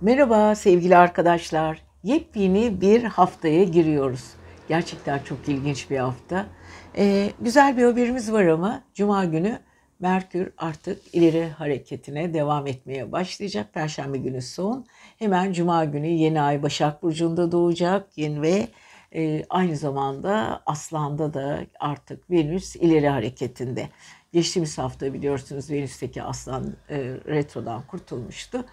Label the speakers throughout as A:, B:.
A: Merhaba sevgili arkadaşlar. Yepyeni bir haftaya giriyoruz. Gerçekten çok ilginç bir hafta. Ee, güzel bir haberimiz var ama Cuma günü Merkür artık ileri hareketine devam etmeye başlayacak. Perşembe günü son. Hemen Cuma günü yeni ay Başak Burcu'nda doğacak. Yeni ve e, aynı zamanda Aslan'da da artık Venüs ileri hareketinde. Geçtiğimiz hafta biliyorsunuz Venüs'teki Aslan e, retrodan kurtulmuştu.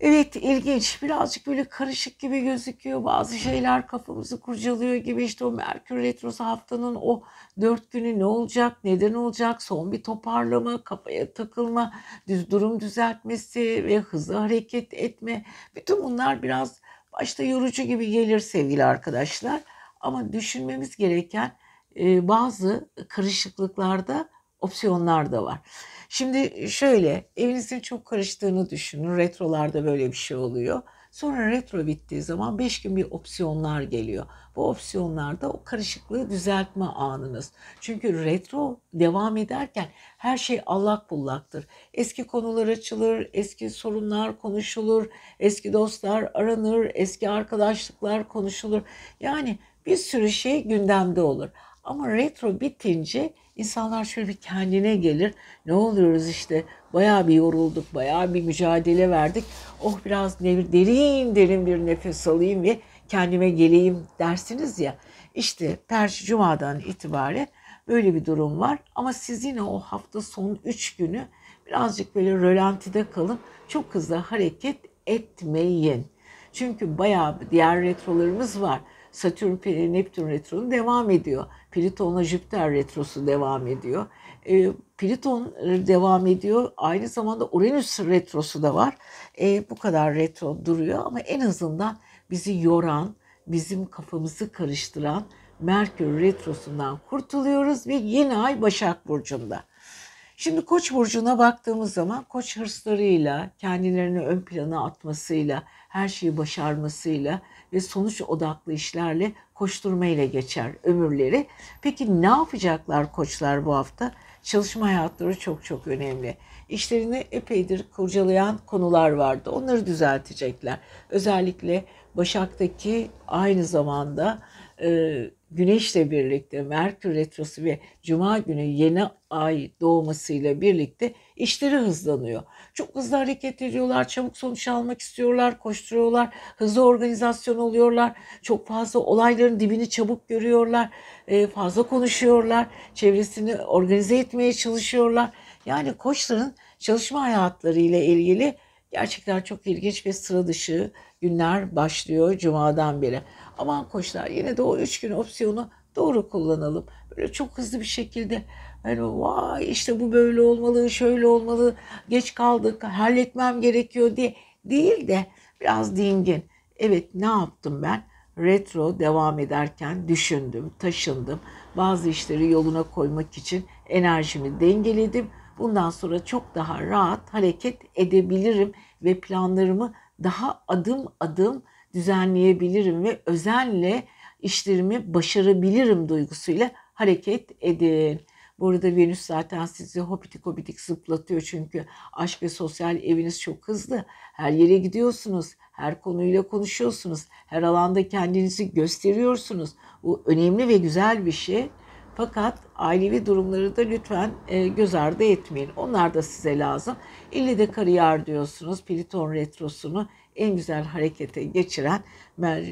A: Evet ilginç. Birazcık böyle karışık gibi gözüküyor. Bazı şeyler kafamızı kurcalıyor gibi. İşte o Merkür Retrosu haftanın o dört günü ne olacak neden olacak? Son bir toparlama kafaya takılma düz durum düzeltmesi ve hızlı hareket etme. Bütün bunlar biraz başta yorucu gibi gelir sevgili arkadaşlar. Ama düşünmemiz gereken e, bazı karışıklıklarda opsiyonlar da var. Şimdi şöyle evinizin çok karıştığını düşünün. Retrolarda böyle bir şey oluyor. Sonra retro bittiği zaman 5 gün bir opsiyonlar geliyor. Bu opsiyonlarda o karışıklığı düzeltme anınız. Çünkü retro devam ederken her şey allak bullaktır. Eski konular açılır, eski sorunlar konuşulur, eski dostlar aranır, eski arkadaşlıklar konuşulur. Yani bir sürü şey gündemde olur. Ama retro bitince insanlar şöyle bir kendine gelir. Ne oluyoruz işte bayağı bir yorulduk, bayağı bir mücadele verdik. Oh biraz derin derin bir nefes alayım ve kendime geleyim dersiniz ya. İşte Perşi Cuma'dan itibaren böyle bir durum var. Ama siz yine o hafta son 3 günü birazcık böyle rölantide kalın. Çok hızlı hareket etmeyin. Çünkü bayağı diğer retrolarımız var. Satürn, Neptün retronu devam ediyor. Plüton'la Jüpiter retrosu devam ediyor. E, Plüton devam ediyor. Aynı zamanda Uranüs retrosu da var. E, bu kadar retro duruyor ama en azından bizi yoran, bizim kafamızı karıştıran Merkür retrosundan kurtuluyoruz ve yeni ay Başak Burcu'nda. Şimdi Koç burcuna baktığımız zaman Koç hırslarıyla, kendilerini ön plana atmasıyla, her şeyi başarmasıyla ve sonuç odaklı işlerle koşturmayla geçer ömürleri. Peki ne yapacaklar koçlar bu hafta? Çalışma hayatları çok çok önemli. İşlerini epeydir kurcalayan konular vardı. Onları düzeltecekler. Özellikle Başak'taki aynı zamanda e, Güneşle birlikte Merkür Retrosu ve Cuma günü yeni ay doğmasıyla birlikte işleri hızlanıyor. Çok hızlı hareket ediyorlar, çabuk sonuç almak istiyorlar, koşturuyorlar, hızlı organizasyon oluyorlar. Çok fazla olayların dibini çabuk görüyorlar, e, fazla konuşuyorlar, çevresini organize etmeye çalışıyorlar. Yani koçların çalışma hayatları ile ilgili gerçekten çok ilginç ve sıra dışı günler başlıyor Cuma'dan beri. Aman koçlar yine de o üç gün opsiyonu doğru kullanalım. Böyle çok hızlı bir şekilde hani vay işte bu böyle olmalı, şöyle olmalı, geç kaldık, halletmem gerekiyor diye değil de biraz dingin. Evet ne yaptım ben? Retro devam ederken düşündüm, taşındım. Bazı işleri yoluna koymak için enerjimi dengeledim. Bundan sonra çok daha rahat hareket edebilirim ve planlarımı daha adım adım düzenleyebilirim ve özenle işlerimi başarabilirim duygusuyla hareket edin. Bu arada Venüs zaten sizi hopitik hopitik zıplatıyor çünkü aşk ve sosyal eviniz çok hızlı. Her yere gidiyorsunuz, her konuyla konuşuyorsunuz, her alanda kendinizi gösteriyorsunuz. Bu önemli ve güzel bir şey. Fakat ailevi durumları da lütfen e, göz ardı etmeyin. Onlar da size lazım. İlle de kariyer diyorsunuz. Pliton retrosunu en güzel harekete geçiren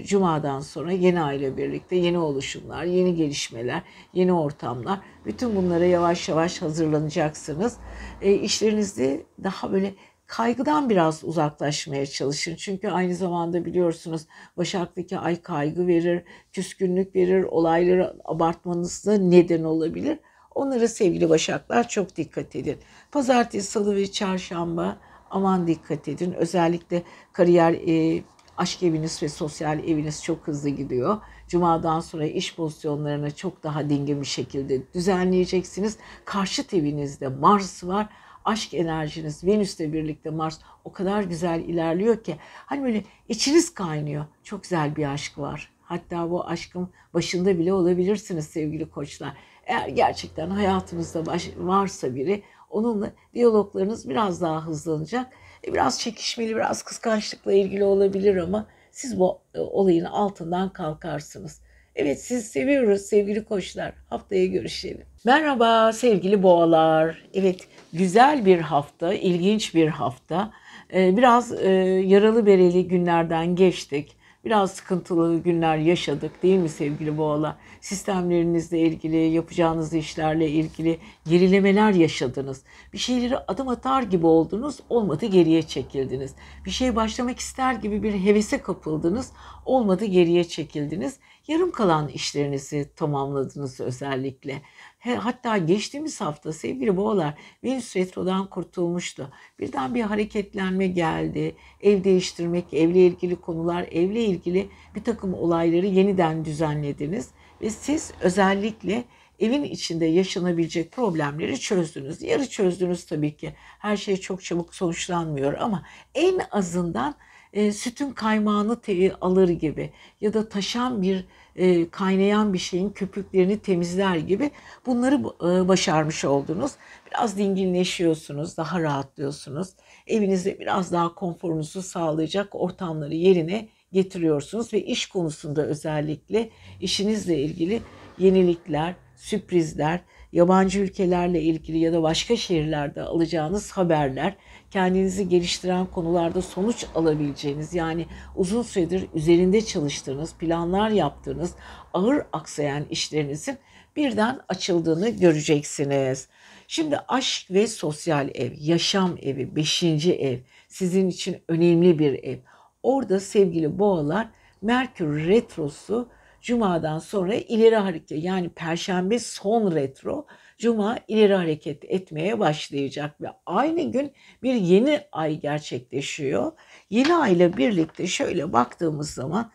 A: Cuma'dan sonra yeni aile birlikte yeni oluşumlar, yeni gelişmeler, yeni ortamlar. Bütün bunlara yavaş yavaş hazırlanacaksınız. E, işlerinizde daha böyle kaygıdan biraz uzaklaşmaya çalışın. Çünkü aynı zamanda biliyorsunuz Başak'taki ay kaygı verir, küskünlük verir, olayları abartmanızda neden olabilir. Onlara sevgili Başaklar çok dikkat edin. Pazartesi, salı ve çarşamba aman dikkat edin. Özellikle kariyer, e, aşk eviniz ve sosyal eviniz çok hızlı gidiyor. Cuma'dan sonra iş pozisyonlarını çok daha dingin bir şekilde düzenleyeceksiniz. Karşıt evinizde Mars var. Aşk enerjiniz Venüs'le birlikte Mars o kadar güzel ilerliyor ki hani böyle içiniz kaynıyor. Çok güzel bir aşk var. Hatta bu aşkın başında bile olabilirsiniz sevgili koçlar. Eğer gerçekten hayatınızda baş, varsa biri Onunla diyaloglarınız biraz daha hızlanacak. E, biraz çekişmeli, biraz kıskançlıkla ilgili olabilir ama siz bu e, olayın altından kalkarsınız. Evet siz seviyoruz sevgili koçlar. Haftaya görüşelim. Merhaba sevgili boğalar. Evet güzel bir hafta, ilginç bir hafta. Ee, biraz e, yaralı bereli günlerden geçtik. Biraz sıkıntılı günler yaşadık değil mi sevgili boğalar? Sistemlerinizle ilgili, yapacağınız işlerle ilgili gerilemeler yaşadınız. Bir şeyleri adım atar gibi oldunuz, olmadı geriye çekildiniz. Bir şey başlamak ister gibi bir hevese kapıldınız, olmadı geriye çekildiniz. Yarım kalan işlerinizi tamamladınız özellikle. Hatta geçtiğimiz hafta sevgili boğalar Venüs Retro'dan kurtulmuştu. Birden bir hareketlenme geldi. Ev değiştirmek, evle ilgili konular, evle ilgili bir takım olayları yeniden düzenlediniz. Ve siz özellikle evin içinde yaşanabilecek problemleri çözdünüz. Yarı çözdünüz tabii ki. Her şey çok çabuk sonuçlanmıyor ama en azından e, sütün kaymağını te- alır gibi ya da taşan bir e, kaynayan bir şeyin köpüklerini temizler gibi bunları e, başarmış oldunuz. Biraz dinginleşiyorsunuz, daha rahatlıyorsunuz. Evinizde biraz daha konforunuzu sağlayacak ortamları yerine getiriyorsunuz ve iş konusunda özellikle işinizle ilgili yenilikler, sürprizler, yabancı ülkelerle ilgili ya da başka şehirlerde alacağınız haberler, kendinizi geliştiren konularda sonuç alabileceğiniz yani uzun süredir üzerinde çalıştığınız, planlar yaptığınız, ağır aksayan işlerinizin birden açıldığını göreceksiniz. Şimdi aşk ve sosyal ev, yaşam evi, beşinci ev sizin için önemli bir ev. Orada sevgili boğalar Merkür retrosu Cuma'dan sonra ileri hareket yani Perşembe son retro Cuma ileri hareket etmeye başlayacak ve aynı gün bir yeni ay gerçekleşiyor. Yeni ay ile birlikte şöyle baktığımız zaman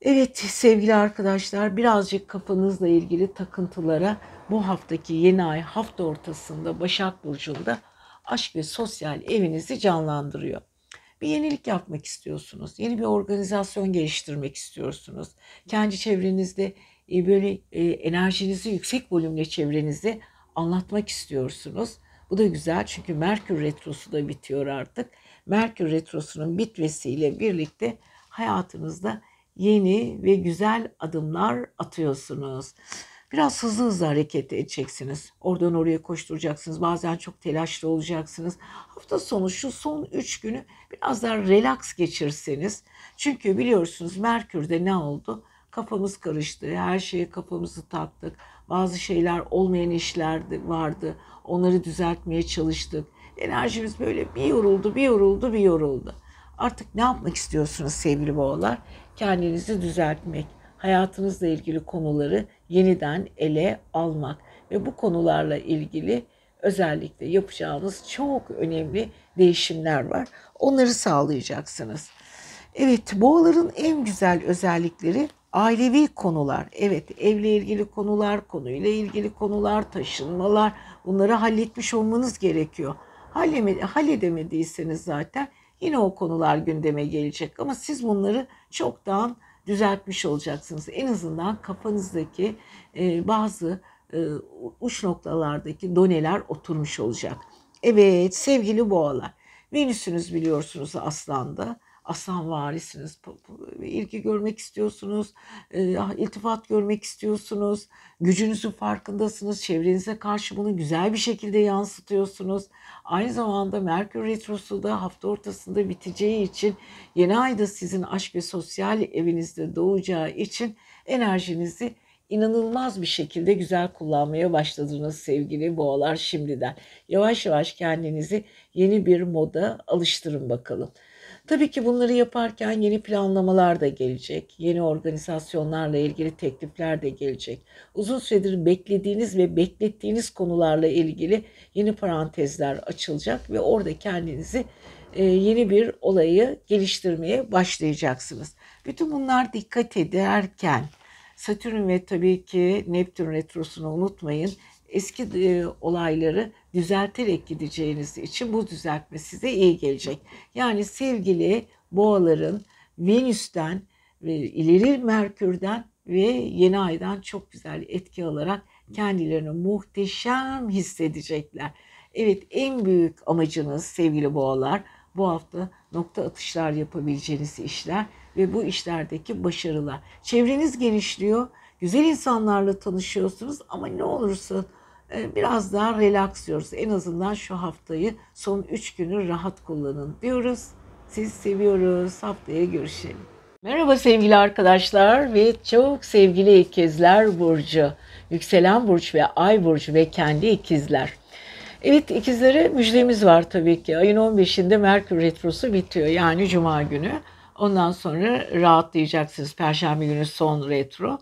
A: evet sevgili arkadaşlar birazcık kafanızla ilgili takıntılara bu haftaki yeni ay hafta ortasında Başak Burcu'nda aşk ve sosyal evinizi canlandırıyor bir yenilik yapmak istiyorsunuz. Yeni bir organizasyon geliştirmek istiyorsunuz. Kendi çevrenizde e, böyle e, enerjinizi yüksek volümle çevrenizde anlatmak istiyorsunuz. Bu da güzel çünkü Merkür Retrosu da bitiyor artık. Merkür Retrosu'nun bitmesiyle birlikte hayatınızda yeni ve güzel adımlar atıyorsunuz. Biraz hızlı hızlı hareket edeceksiniz. Oradan oraya koşturacaksınız. Bazen çok telaşlı olacaksınız. Hafta sonu şu son 3 günü biraz daha relax geçirseniz. Çünkü biliyorsunuz Merkür'de ne oldu? Kafamız karıştı. Her şeye kafamızı taktık. Bazı şeyler olmayan işler vardı. Onları düzeltmeye çalıştık. Enerjimiz böyle bir yoruldu, bir yoruldu, bir yoruldu. Artık ne yapmak istiyorsunuz sevgili boğalar? Kendinizi düzeltmek hayatınızla ilgili konuları yeniden ele almak ve bu konularla ilgili özellikle yapacağınız çok önemli değişimler var. Onları sağlayacaksınız. Evet, boğaların en güzel özellikleri ailevi konular. Evet, evle ilgili konular, konuyla ilgili konular, taşınmalar bunları halletmiş olmanız gerekiyor. Halledemediyseniz zaten yine o konular gündeme gelecek ama siz bunları çoktan düzeltmiş olacaksınız. En azından kafanızdaki e, bazı e, uç noktalardaki doneler oturmuş olacak. Evet sevgili boğalar. Venüsünüz biliyorsunuz aslanda aslan varisiniz. İlgi görmek istiyorsunuz, e, ah, iltifat görmek istiyorsunuz, gücünüzün farkındasınız, çevrenize karşı bunu güzel bir şekilde yansıtıyorsunuz. Aynı zamanda Merkür Retrosu da hafta ortasında biteceği için yeni ayda sizin aşk ve sosyal evinizde doğacağı için enerjinizi inanılmaz bir şekilde güzel kullanmaya başladınız sevgili boğalar şimdiden. Yavaş yavaş kendinizi yeni bir moda alıştırın bakalım. Tabii ki bunları yaparken yeni planlamalar da gelecek. Yeni organizasyonlarla ilgili teklifler de gelecek. Uzun süredir beklediğiniz ve beklettiğiniz konularla ilgili yeni parantezler açılacak ve orada kendinizi e, yeni bir olayı geliştirmeye başlayacaksınız. Bütün bunlar dikkat ederken Satürn ve tabii ki Neptün retrosunu unutmayın. Eski e, olayları düzelterek gideceğiniz için bu düzeltme size iyi gelecek. Yani sevgili boğaların Venüs'ten ve ileri Merkür'den ve yeni aydan çok güzel etki alarak kendilerini muhteşem hissedecekler. Evet en büyük amacınız sevgili boğalar bu hafta nokta atışlar yapabileceğiniz işler ve bu işlerdeki başarılar. Çevreniz genişliyor, güzel insanlarla tanışıyorsunuz ama ne olursa biraz daha relax diyoruz. En azından şu haftayı son 3 günü rahat kullanın diyoruz. Sizi seviyoruz. Haftaya görüşelim. Merhaba sevgili arkadaşlar ve çok sevgili ikizler burcu. Yükselen burç ve ay burcu ve kendi ikizler. Evet ikizlere müjdemiz var tabii ki. Ayın 15'inde Merkür Retrosu bitiyor. Yani Cuma günü. Ondan sonra rahatlayacaksınız. Perşembe günü son retro.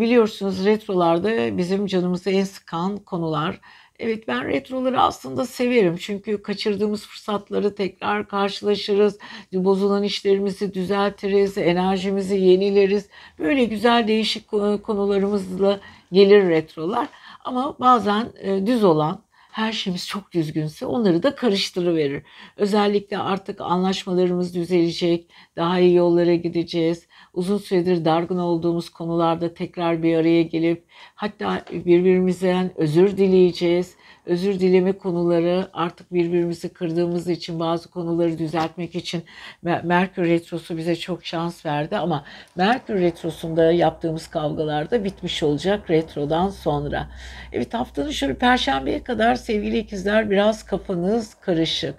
A: Biliyorsunuz retrolarda bizim canımızı en sıkan konular. Evet ben retroları aslında severim. Çünkü kaçırdığımız fırsatları tekrar karşılaşırız. Bozulan işlerimizi düzeltiriz. Enerjimizi yenileriz. Böyle güzel değişik konularımızla gelir retrolar. Ama bazen e, düz olan her şeyimiz çok düzgünse onları da karıştırıverir. Özellikle artık anlaşmalarımız düzelecek, daha iyi yollara gideceğiz. Uzun süredir dargın olduğumuz konularda tekrar bir araya gelip hatta birbirimizden özür dileyeceğiz özür dileme konuları artık birbirimizi kırdığımız için bazı konuları düzeltmek için Merkür Retrosu bize çok şans verdi ama Merkür Retrosu'nda yaptığımız kavgalar da bitmiş olacak retrodan sonra. Evet haftanın şöyle perşembeye kadar sevgili ikizler biraz kafanız karışık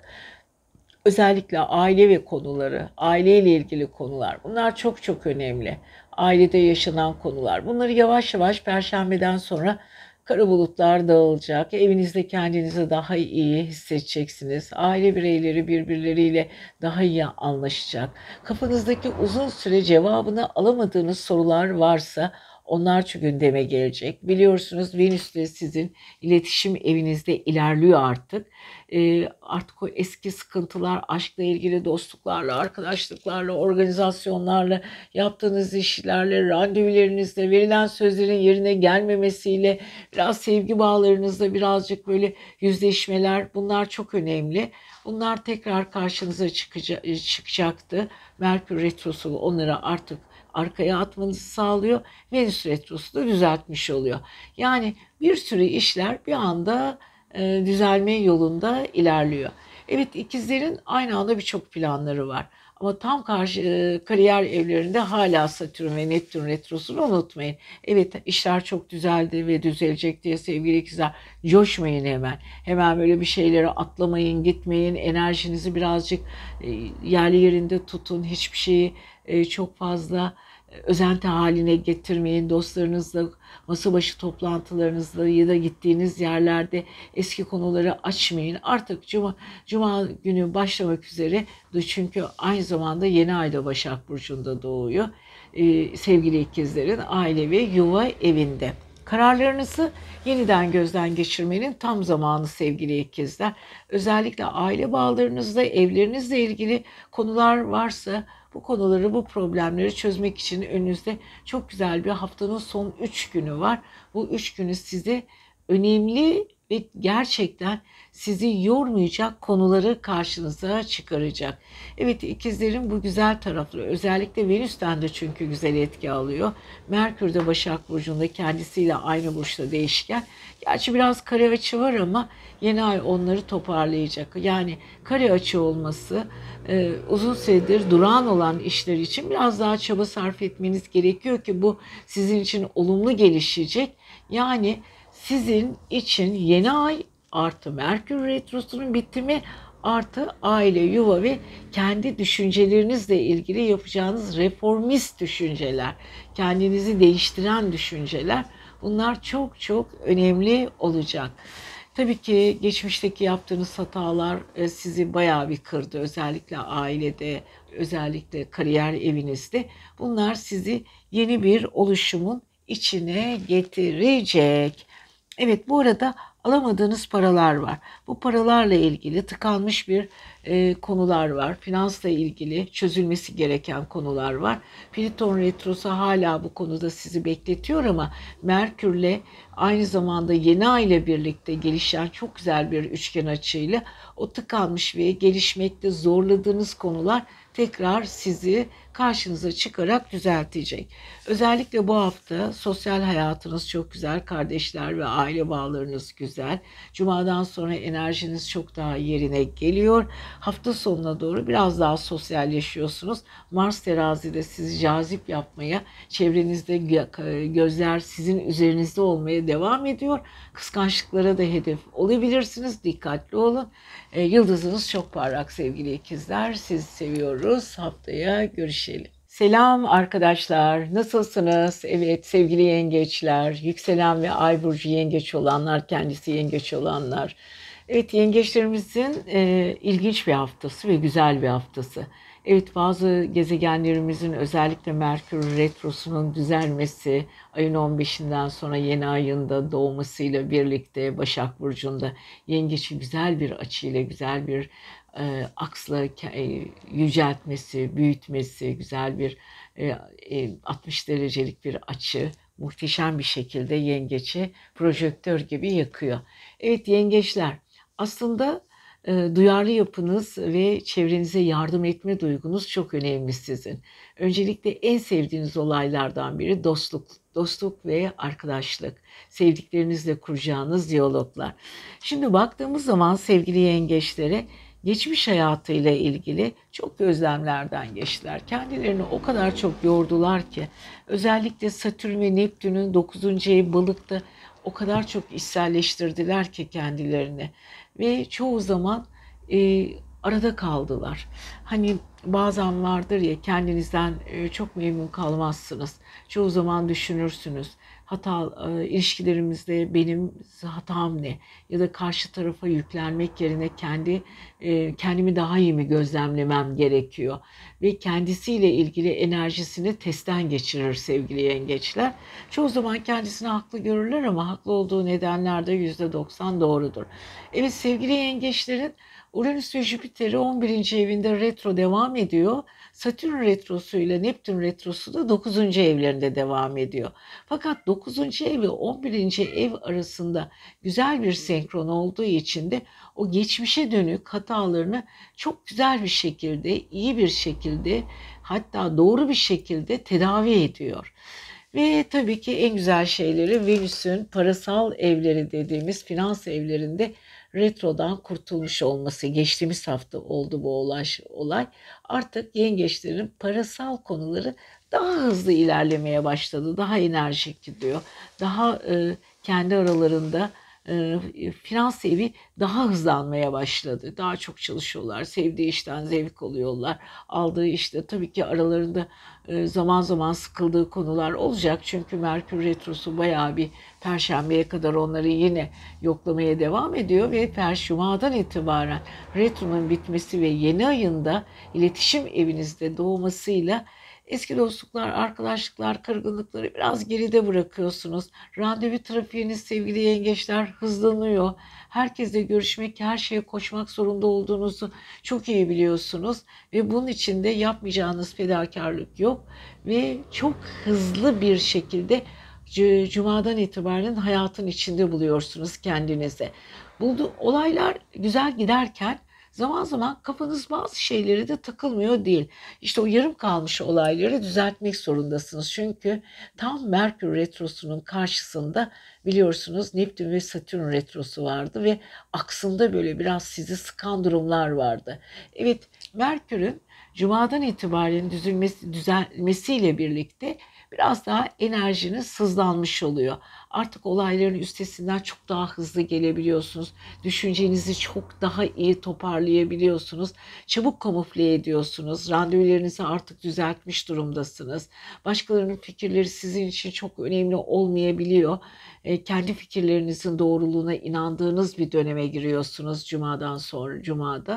A: özellikle aile ve konuları, aileyle ilgili konular bunlar çok çok önemli. Ailede yaşanan konular. Bunları yavaş yavaş perşembeden sonra Kara bulutlar dağılacak. Evinizde kendinizi daha iyi hissedeceksiniz. Aile bireyleri birbirleriyle daha iyi anlaşacak. Kafanızdaki uzun süre cevabını alamadığınız sorular varsa onlar çünkü gündeme gelecek. Biliyorsunuz Venüs de sizin iletişim evinizde ilerliyor artık. E, artık o eski sıkıntılar, aşkla ilgili dostluklarla, arkadaşlıklarla, organizasyonlarla, yaptığınız işlerle, randevularınızla, verilen sözlerin yerine gelmemesiyle, biraz sevgi bağlarınızda birazcık böyle yüzleşmeler bunlar çok önemli. Bunlar tekrar karşınıza çıkacaktı. Merkür Retrosu onları artık arkaya atmanızı sağlıyor. Venüs Retrosu da düzeltmiş oluyor. Yani bir sürü işler bir anda e, düzelme yolunda ilerliyor. Evet ikizlerin aynı anda birçok planları var. Ama tam karşı e, kariyer evlerinde hala Satürn ve Neptün retrosunu unutmayın. Evet işler çok düzeldi ve düzelecek diye sevgili ikizler coşmayın hemen. Hemen böyle bir şeyleri atlamayın, gitmeyin. Enerjinizi birazcık e, yerli yerinde tutun. Hiçbir şeyi e, çok fazla özenti haline getirmeyin. Dostlarınızla, masa başı toplantılarınızda ya da gittiğiniz yerlerde eski konuları açmayın. Artık cuma, cuma günü başlamak üzere çünkü aynı zamanda yeni ayda Başak Burcu'nda doğuyor. Ee, sevgili ikizlerin aile ve yuva evinde. Kararlarınızı yeniden gözden geçirmenin tam zamanı sevgili ikizler. Özellikle aile bağlarınızda, evlerinizle ilgili konular varsa bu konuları, bu problemleri çözmek için önünüzde çok güzel bir haftanın son 3 günü var. Bu 3 günü size önemli ve gerçekten sizi yormayacak konuları karşınıza çıkaracak. Evet ikizlerin bu güzel tarafları özellikle Venüs'ten de çünkü güzel etki alıyor. Merkür de Başak Burcu'nda kendisiyle aynı burçta değişken. Gerçi biraz kare açı var ama yeni ay onları toparlayacak. Yani kare açı olması e, uzun süredir durağan olan işler için biraz daha çaba sarf etmeniz gerekiyor ki bu sizin için olumlu gelişecek. Yani sizin için yeni ay artı Merkür Retrosu'nun bitimi artı aile, yuva ve kendi düşüncelerinizle ilgili yapacağınız reformist düşünceler, kendinizi değiştiren düşünceler bunlar çok çok önemli olacak. Tabii ki geçmişteki yaptığınız hatalar e, sizi bayağı bir kırdı. Özellikle ailede, özellikle kariyer evinizde. Bunlar sizi yeni bir oluşumun içine getirecek. Evet bu arada alamadığınız paralar var. Bu paralarla ilgili tıkanmış bir e, konular var. Finansla ilgili çözülmesi gereken konular var. Plüton retrosu hala bu konuda sizi bekletiyor ama Merkürle aynı zamanda yeni ay ile birlikte gelişen çok güzel bir üçgen açıyla o tıkanmış ve gelişmekte zorladığınız konular tekrar sizi karşınıza çıkarak düzeltecek. Özellikle bu hafta sosyal hayatınız çok güzel, kardeşler ve aile bağlarınız güzel. Cumadan sonra enerjiniz çok daha yerine geliyor. Hafta sonuna doğru biraz daha sosyalleşiyorsunuz. Mars terazide sizi cazip yapmaya, çevrenizde gözler sizin üzerinizde olmaya devam ediyor. Kıskançlıklara da hedef olabilirsiniz. Dikkatli olun. E, yıldızınız çok parlak sevgili ikizler. Sizi seviyoruz. Haftaya görüşelim. Selam arkadaşlar. Nasılsınız? Evet sevgili yengeçler, yükselen ve ay burcu yengeç olanlar, kendisi yengeç olanlar. Evet yengeçlerimizin e, ilginç bir haftası ve güzel bir haftası. Evet bazı gezegenlerimizin özellikle Merkür Retrosu'nun düzelmesi ayın 15'inden sonra yeni ayında doğmasıyla birlikte Başak Burcu'nda yengeçi güzel bir açıyla güzel bir e, aksla e, yüceltmesi, büyütmesi, güzel bir e, e, 60 derecelik bir açı muhteşem bir şekilde yengeçi projektör gibi yakıyor. Evet yengeçler aslında e, duyarlı yapınız ve çevrenize yardım etme duygunuz çok önemli sizin. Öncelikle en sevdiğiniz olaylardan biri dostluk, dostluk ve arkadaşlık. Sevdiklerinizle kuracağınız diyaloglar. Şimdi baktığımız zaman sevgili yengeçlere geçmiş hayatıyla ilgili çok gözlemlerden geçtiler. Kendilerini o kadar çok yordular ki özellikle Satürn ve Neptün'ün 9. ev balıkta o kadar çok içselleştirdiler ki kendilerini ve çoğu zaman e, arada kaldılar. Hani bazen vardır ya kendinizden e, çok memnun kalmazsınız. Çoğu zaman düşünürsünüz hata e, ilişkilerimizde benim hatam ne ya da karşı tarafa yüklenmek yerine kendi e, kendimi daha iyi mi gözlemlemem gerekiyor ve kendisiyle ilgili enerjisini testten geçirir sevgili yengeçler. Çoğu zaman kendisini haklı görürler ama haklı olduğu nedenler de %90 doğrudur. Evet sevgili yengeçlerin Uranüs ve Jüpiter'i 11. evinde retro devam ediyor. Satürn retrosu ile Neptün retrosu da 9. evlerinde devam ediyor. Fakat 9. ev ve 11. ev arasında güzel bir senkron olduğu için de o geçmişe dönük hatalarını çok güzel bir şekilde, iyi bir şekilde hatta doğru bir şekilde tedavi ediyor. Ve tabii ki en güzel şeyleri Venüs'ün parasal evleri dediğimiz finans evlerinde retrodan kurtulmuş olması geçtiğimiz hafta oldu bu olay. olay. Artık yengeçlerin parasal konuları daha hızlı ilerlemeye başladı. Daha enerjik gidiyor. Daha e, kendi aralarında e, finans evi daha hızlanmaya başladı. Daha çok çalışıyorlar. Sevdiği işten zevk alıyorlar. Aldığı işte tabii ki aralarında e, zaman zaman sıkıldığı konular olacak. Çünkü Merkür Retrosu bayağı bir Perşembeye kadar onları yine yoklamaya devam ediyor ve Perşumadan itibaren Retro'nun bitmesi ve yeni ayında iletişim evinizde doğmasıyla Eski dostluklar, arkadaşlıklar, kırgınlıkları biraz geride bırakıyorsunuz. Randevu trafiğiniz sevgili yengeçler hızlanıyor. Herkesle görüşmek, her şeye koşmak zorunda olduğunuzu çok iyi biliyorsunuz. Ve bunun için de yapmayacağınız fedakarlık yok. Ve çok hızlı bir şekilde Cuma'dan itibaren hayatın içinde buluyorsunuz kendinize. Buldu olaylar güzel giderken Zaman zaman kafanız bazı şeyleri de takılmıyor değil. İşte o yarım kalmış olayları düzeltmek zorundasınız. Çünkü tam Merkür Retrosu'nun karşısında biliyorsunuz Neptün ve Satürn Retrosu vardı ve aksında böyle biraz sizi sıkan durumlar vardı. Evet Merkür'ün Cuma'dan itibaren düzülmesi, düzelmesiyle birlikte biraz daha enerjiniz hızlanmış oluyor. Artık olayların üstesinden çok daha hızlı gelebiliyorsunuz. Düşüncenizi çok daha iyi toparlayabiliyorsunuz. Çabuk kamufle ediyorsunuz. Randevularınızı artık düzeltmiş durumdasınız. Başkalarının fikirleri sizin için çok önemli olmayabiliyor. E, kendi fikirlerinizin doğruluğuna inandığınız bir döneme giriyorsunuz Cuma'dan sonra Cuma'da.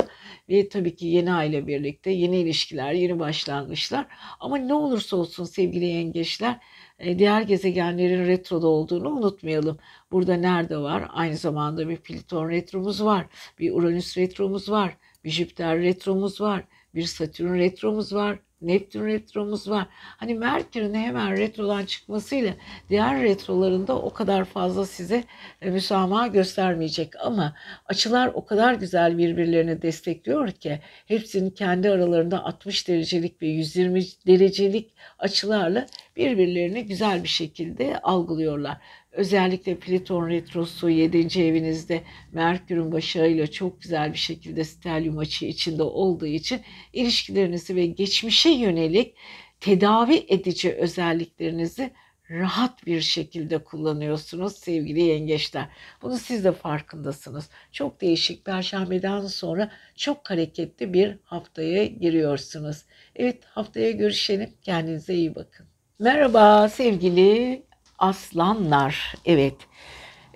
A: Ve tabii ki yeni aile birlikte yeni ilişkiler, yeni başlangıçlar. Ama ne olursa olsun sevgili yengeçler diğer gezegenlerin retroda olduğunu unutmayalım. Burada nerede var? Aynı zamanda bir Plüton retromuz var, bir Uranüs retromuz var, bir Jüpiter retromuz var, bir Satürn retromuz var, Neptün retromuz var. Hani Merkür'ün hemen retrodan çıkmasıyla diğer retrolarında o kadar fazla size e, müsamaha göstermeyecek. Ama açılar o kadar güzel birbirlerini destekliyor ki hepsinin kendi aralarında 60 derecelik ve 120 derecelik açılarla birbirlerini güzel bir şekilde algılıyorlar. Özellikle Plüton Retrosu 7. evinizde Merkür'ün başarıyla çok güzel bir şekilde stelyum açı içinde olduğu için ilişkilerinizi ve geçmişe yönelik tedavi edici özelliklerinizi rahat bir şekilde kullanıyorsunuz sevgili yengeçler. Bunu siz de farkındasınız. Çok değişik perşembeden sonra çok hareketli bir haftaya giriyorsunuz. Evet haftaya görüşelim. Kendinize iyi bakın. Merhaba sevgili aslanlar. Evet.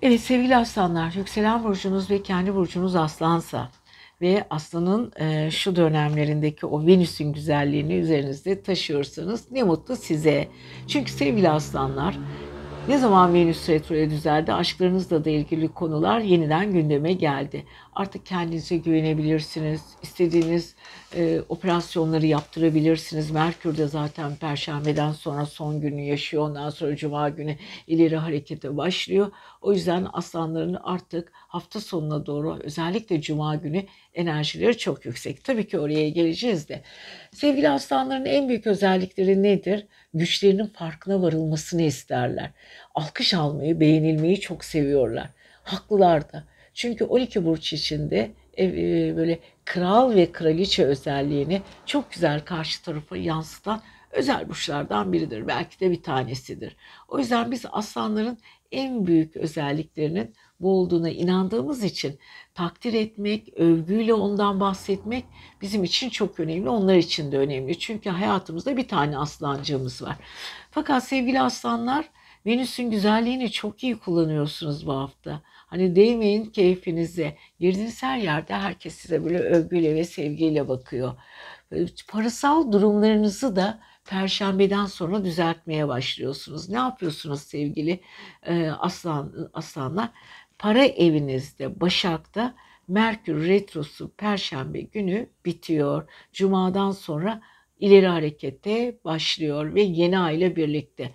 A: Evet sevgili aslanlar yükselen burcunuz ve kendi burcunuz aslansa ve aslanın e, şu dönemlerindeki o Venüs'ün güzelliğini üzerinizde taşıyorsanız ne mutlu size. Çünkü sevgili aslanlar ne zaman Venüs retroya düzeldi aşklarınızla da ilgili konular yeniden gündeme geldi. Artık kendinize güvenebilirsiniz. İstediğiniz e, operasyonları yaptırabilirsiniz. Merkür de zaten perşembeden sonra son günü yaşıyor. Ondan sonra cuma günü ileri harekete başlıyor. O yüzden aslanların artık hafta sonuna doğru özellikle cuma günü enerjileri çok yüksek. Tabii ki oraya geleceğiz de. Sevgili aslanların en büyük özellikleri nedir? Güçlerinin farkına varılmasını isterler. Alkış almayı, beğenilmeyi çok seviyorlar. Haklılar da. Çünkü 12 burç içinde e, böyle kral ve kraliçe özelliğini çok güzel karşı tarafa yansıtan özel burçlardan biridir. Belki de bir tanesidir. O yüzden biz aslanların en büyük özelliklerinin bu olduğuna inandığımız için takdir etmek, övgüyle ondan bahsetmek bizim için çok önemli. Onlar için de önemli. Çünkü hayatımızda bir tane aslancığımız var. Fakat sevgili aslanlar Venüs'ün güzelliğini çok iyi kullanıyorsunuz bu hafta. Hani değmeyin keyfinize. Girdiğiniz her yerde herkes size böyle övgüyle ve sevgiyle bakıyor. Parasal durumlarınızı da Perşembeden sonra düzeltmeye başlıyorsunuz. Ne yapıyorsunuz sevgili e, aslan aslanlar? Para evinizde Başak'ta Merkür retrosu Perşembe günü bitiyor. Cumadan sonra ileri harekete başlıyor ve yeni ay ile birlikte.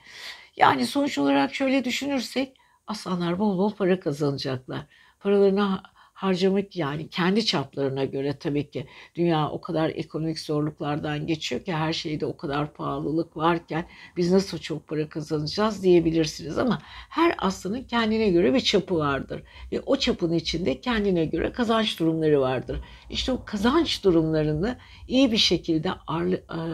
A: Yani sonuç olarak şöyle düşünürsek aslanlar bol bol para kazanacaklar. Paralarını harcamak yani kendi çaplarına göre tabii ki dünya o kadar ekonomik zorluklardan geçiyor ki her şeyde o kadar pahalılık varken biz nasıl çok para kazanacağız diyebilirsiniz ama her aslanın kendine göre bir çapı vardır ve o çapın içinde kendine göre kazanç durumları vardır. İşte o kazanç durumlarını iyi bir şekilde e,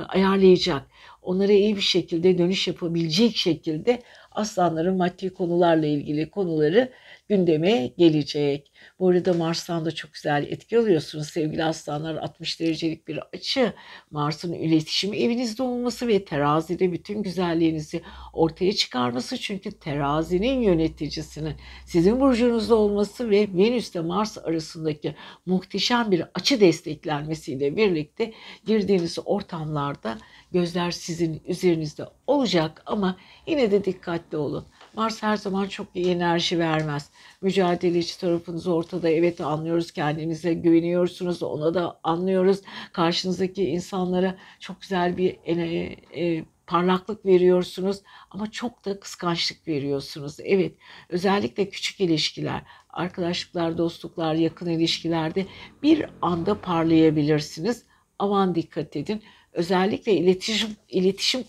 A: ayarlayacak, onlara iyi bir şekilde dönüş yapabilecek şekilde aslanların maddi konularla ilgili konuları gündeme gelecek. Bu arada Mars'tan da çok güzel etki alıyorsunuz sevgili aslanlar. 60 derecelik bir açı. Mars'ın iletişim evinizde olması ve terazide bütün güzelliğinizi ortaya çıkarması. Çünkü terazinin yöneticisinin sizin burcunuzda olması ve Venüs ile Mars arasındaki muhteşem bir açı desteklenmesiyle birlikte girdiğiniz ortamlarda gözler sizin üzerinizde olacak ama yine de dikkatli olun. Mars her zaman çok iyi enerji vermez. Mücadeleci tarafınız ortada. Evet anlıyoruz kendinize güveniyorsunuz. Ona da anlıyoruz. Karşınızdaki insanlara çok güzel bir e, e, parlaklık veriyorsunuz ama çok da kıskançlık veriyorsunuz. Evet özellikle küçük ilişkiler, arkadaşlıklar, dostluklar, yakın ilişkilerde bir anda parlayabilirsiniz. Aman dikkat edin. Özellikle iletişim iletişim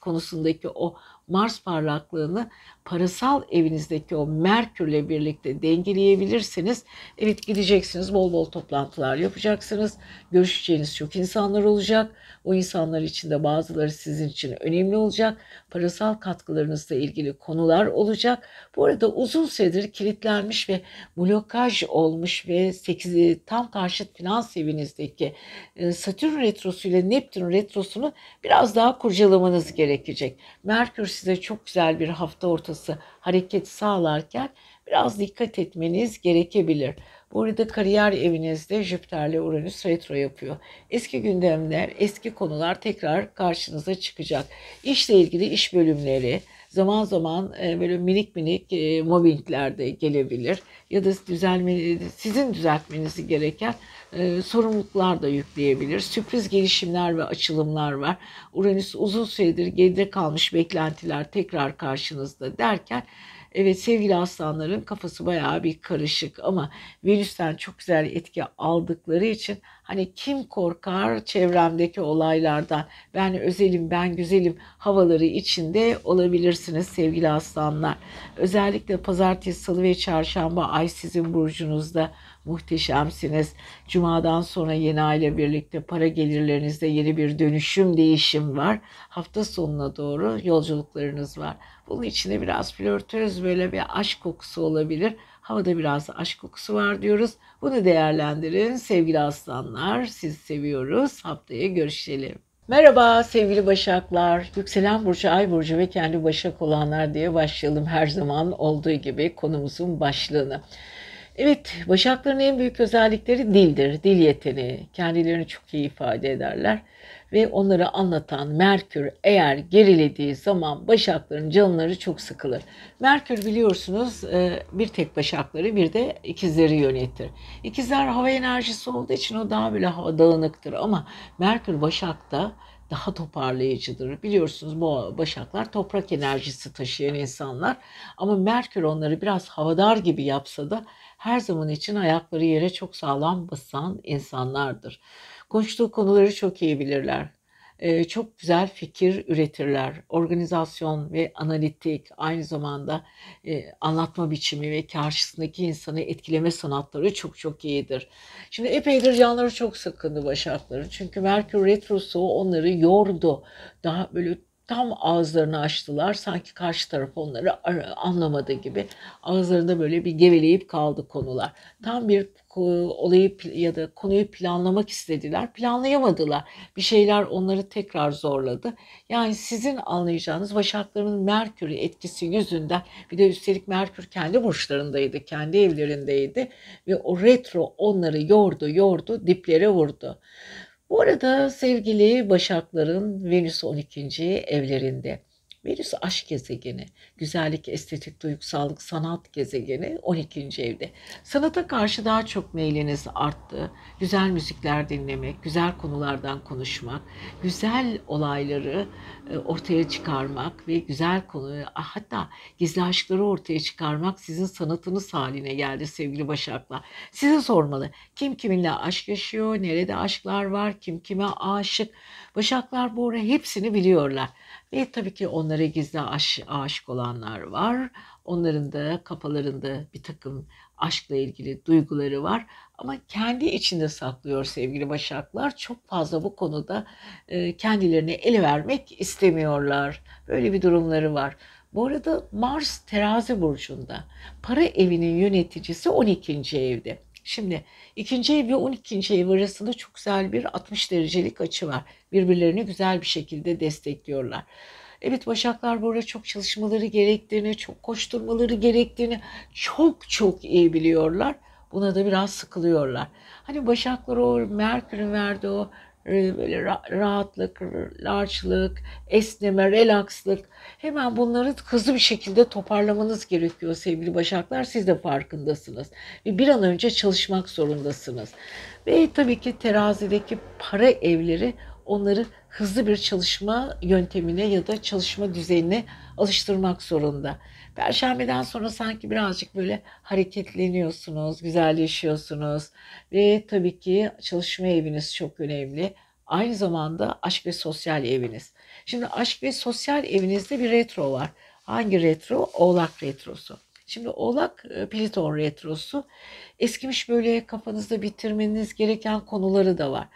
A: konusundaki o Mars parlaklığını parasal evinizdeki o Merkürle birlikte dengeleyebilirsiniz. Evet gideceksiniz bol bol toplantılar yapacaksınız. Görüşeceğiniz çok insanlar olacak. O insanlar içinde bazıları sizin için önemli olacak. Parasal katkılarınızla ilgili konular olacak. Bu arada uzun süredir kilitlenmiş ve blokaj olmuş ve 8 tam karşıt finans evinizdeki e, Satürn retrosu ile Neptün retrosunu biraz daha kurcalamanız gerekecek. Merkür size çok güzel bir hafta ortası hareket sağlarken biraz dikkat etmeniz gerekebilir. Bu arada kariyer evinizde Jüpiter'le Uranüs retro yapıyor. Eski gündemler, eski konular tekrar karşınıza çıkacak. İşle ilgili iş bölümleri, zaman zaman e, böyle minik minik e, mobbingler de gelebilir. Ya da düzelme, sizin düzeltmenizi gereken e, sorumluluklar da yükleyebilir. Sürpriz gelişimler ve açılımlar var. Uranüs uzun süredir geride kalmış beklentiler tekrar karşınızda derken Evet sevgili aslanların kafası bayağı bir karışık ama Venüs'ten çok güzel etki aldıkları için hani kim korkar çevremdeki olaylardan ben özelim ben güzelim havaları içinde olabilirsiniz sevgili aslanlar. Özellikle pazartesi, salı ve çarşamba ay sizin burcunuzda muhteşemsiniz. Cuma'dan sonra yeni ay ile birlikte para gelirlerinizde yeni bir dönüşüm, değişim var. Hafta sonuna doğru yolculuklarınız var. Bunun içinde biraz flörtöz böyle bir aşk kokusu olabilir. Havada biraz aşk kokusu var diyoruz. Bunu değerlendirin sevgili aslanlar. Sizi seviyoruz. Haftaya görüşelim. Merhaba sevgili Başaklar. Yükselen burcu, ay burcu ve kendi Başak olanlar diye başlayalım her zaman olduğu gibi konumuzun başlığını. Evet, Başakların en büyük özellikleri dildir, dil yeteneği. Kendilerini çok iyi ifade ederler ve onları anlatan Merkür eğer gerilediği zaman Başakların canları çok sıkılır. Merkür biliyorsunuz e, bir tek Başakları bir de ikizleri yönetir. İkizler hava enerjisi olduğu için o daha böyle hava dağınıktır ama Merkür Başak'ta daha toparlayıcıdır. Biliyorsunuz bu başaklar toprak enerjisi taşıyan insanlar ama Merkür onları biraz havadar gibi yapsa da her zaman için ayakları yere çok sağlam basan insanlardır. Konuştuğu konuları çok iyi bilirler. Ee, çok güzel fikir üretirler. Organizasyon ve analitik aynı zamanda e, anlatma biçimi ve karşısındaki insanı etkileme sanatları çok çok iyidir. Şimdi epeydir canları çok sıkındı Başakların. Çünkü Merkür Retrosu onları yordu. Daha böyle tam ağızlarını açtılar. Sanki karşı taraf onları anlamadığı gibi ağızlarında böyle bir geveleyip kaldı konular. Tam bir olayı ya da konuyu planlamak istediler. Planlayamadılar. Bir şeyler onları tekrar zorladı. Yani sizin anlayacağınız Başakların Merkür'ü etkisi yüzünden bir de üstelik Merkür kendi burçlarındaydı, kendi evlerindeydi ve o retro onları yordu, yordu, diplere vurdu. Bu arada sevgili Başakların Venüs 12. evlerinde. Venüs aşk gezegeni, güzellik, estetik, duygusallık, sanat gezegeni 12. evde. Sanata karşı daha çok meyliniz arttı. Güzel müzikler dinlemek, güzel konulardan konuşmak, güzel olayları e, ortaya çıkarmak ve güzel konu hatta gizli aşkları ortaya çıkarmak sizin sanatınız haline geldi sevgili Başaklar. Size sormalı. Kim kiminle aşk yaşıyor, nerede aşklar var, kim kime aşık. Başaklar bu ara hepsini biliyorlar. Ve tabii ki onlara gizli aş, aşık olanlar var. Onların da kafalarında bir takım aşkla ilgili duyguları var. Ama kendi içinde saklıyor sevgili başaklar. Çok fazla bu konuda e, kendilerini ele vermek istemiyorlar. Böyle bir durumları var. Bu arada Mars terazi burcunda. Para evinin yöneticisi 12. evde. Şimdi ikinci ev ve 12. ev arasında çok güzel bir 60 derecelik açı var. Birbirlerini güzel bir şekilde destekliyorlar. Evet Başaklar burada çok çalışmaları gerektiğini, çok koşturmaları gerektiğini çok çok iyi biliyorlar. Buna da biraz sıkılıyorlar. Hani Başaklar o Merkür'ün verdiği o böyle rahatlık, larçlık, esneme, relakslık. Hemen bunları hızlı bir şekilde toparlamanız gerekiyor sevgili Başaklar. Siz de farkındasınız. Ve bir an önce çalışmak zorundasınız. Ve tabii ki terazideki para evleri onları hızlı bir çalışma yöntemine ya da çalışma düzenine alıştırmak zorunda. Perşembeden sonra sanki birazcık böyle hareketleniyorsunuz, güzelleşiyorsunuz ve tabii ki çalışma eviniz çok önemli. Aynı zamanda aşk ve sosyal eviniz. Şimdi aşk ve sosyal evinizde bir retro var. Hangi retro? Oğlak retrosu. Şimdi Oğlak e, Pliton retrosu eskimiş böyle kafanızda bitirmeniz gereken konuları da var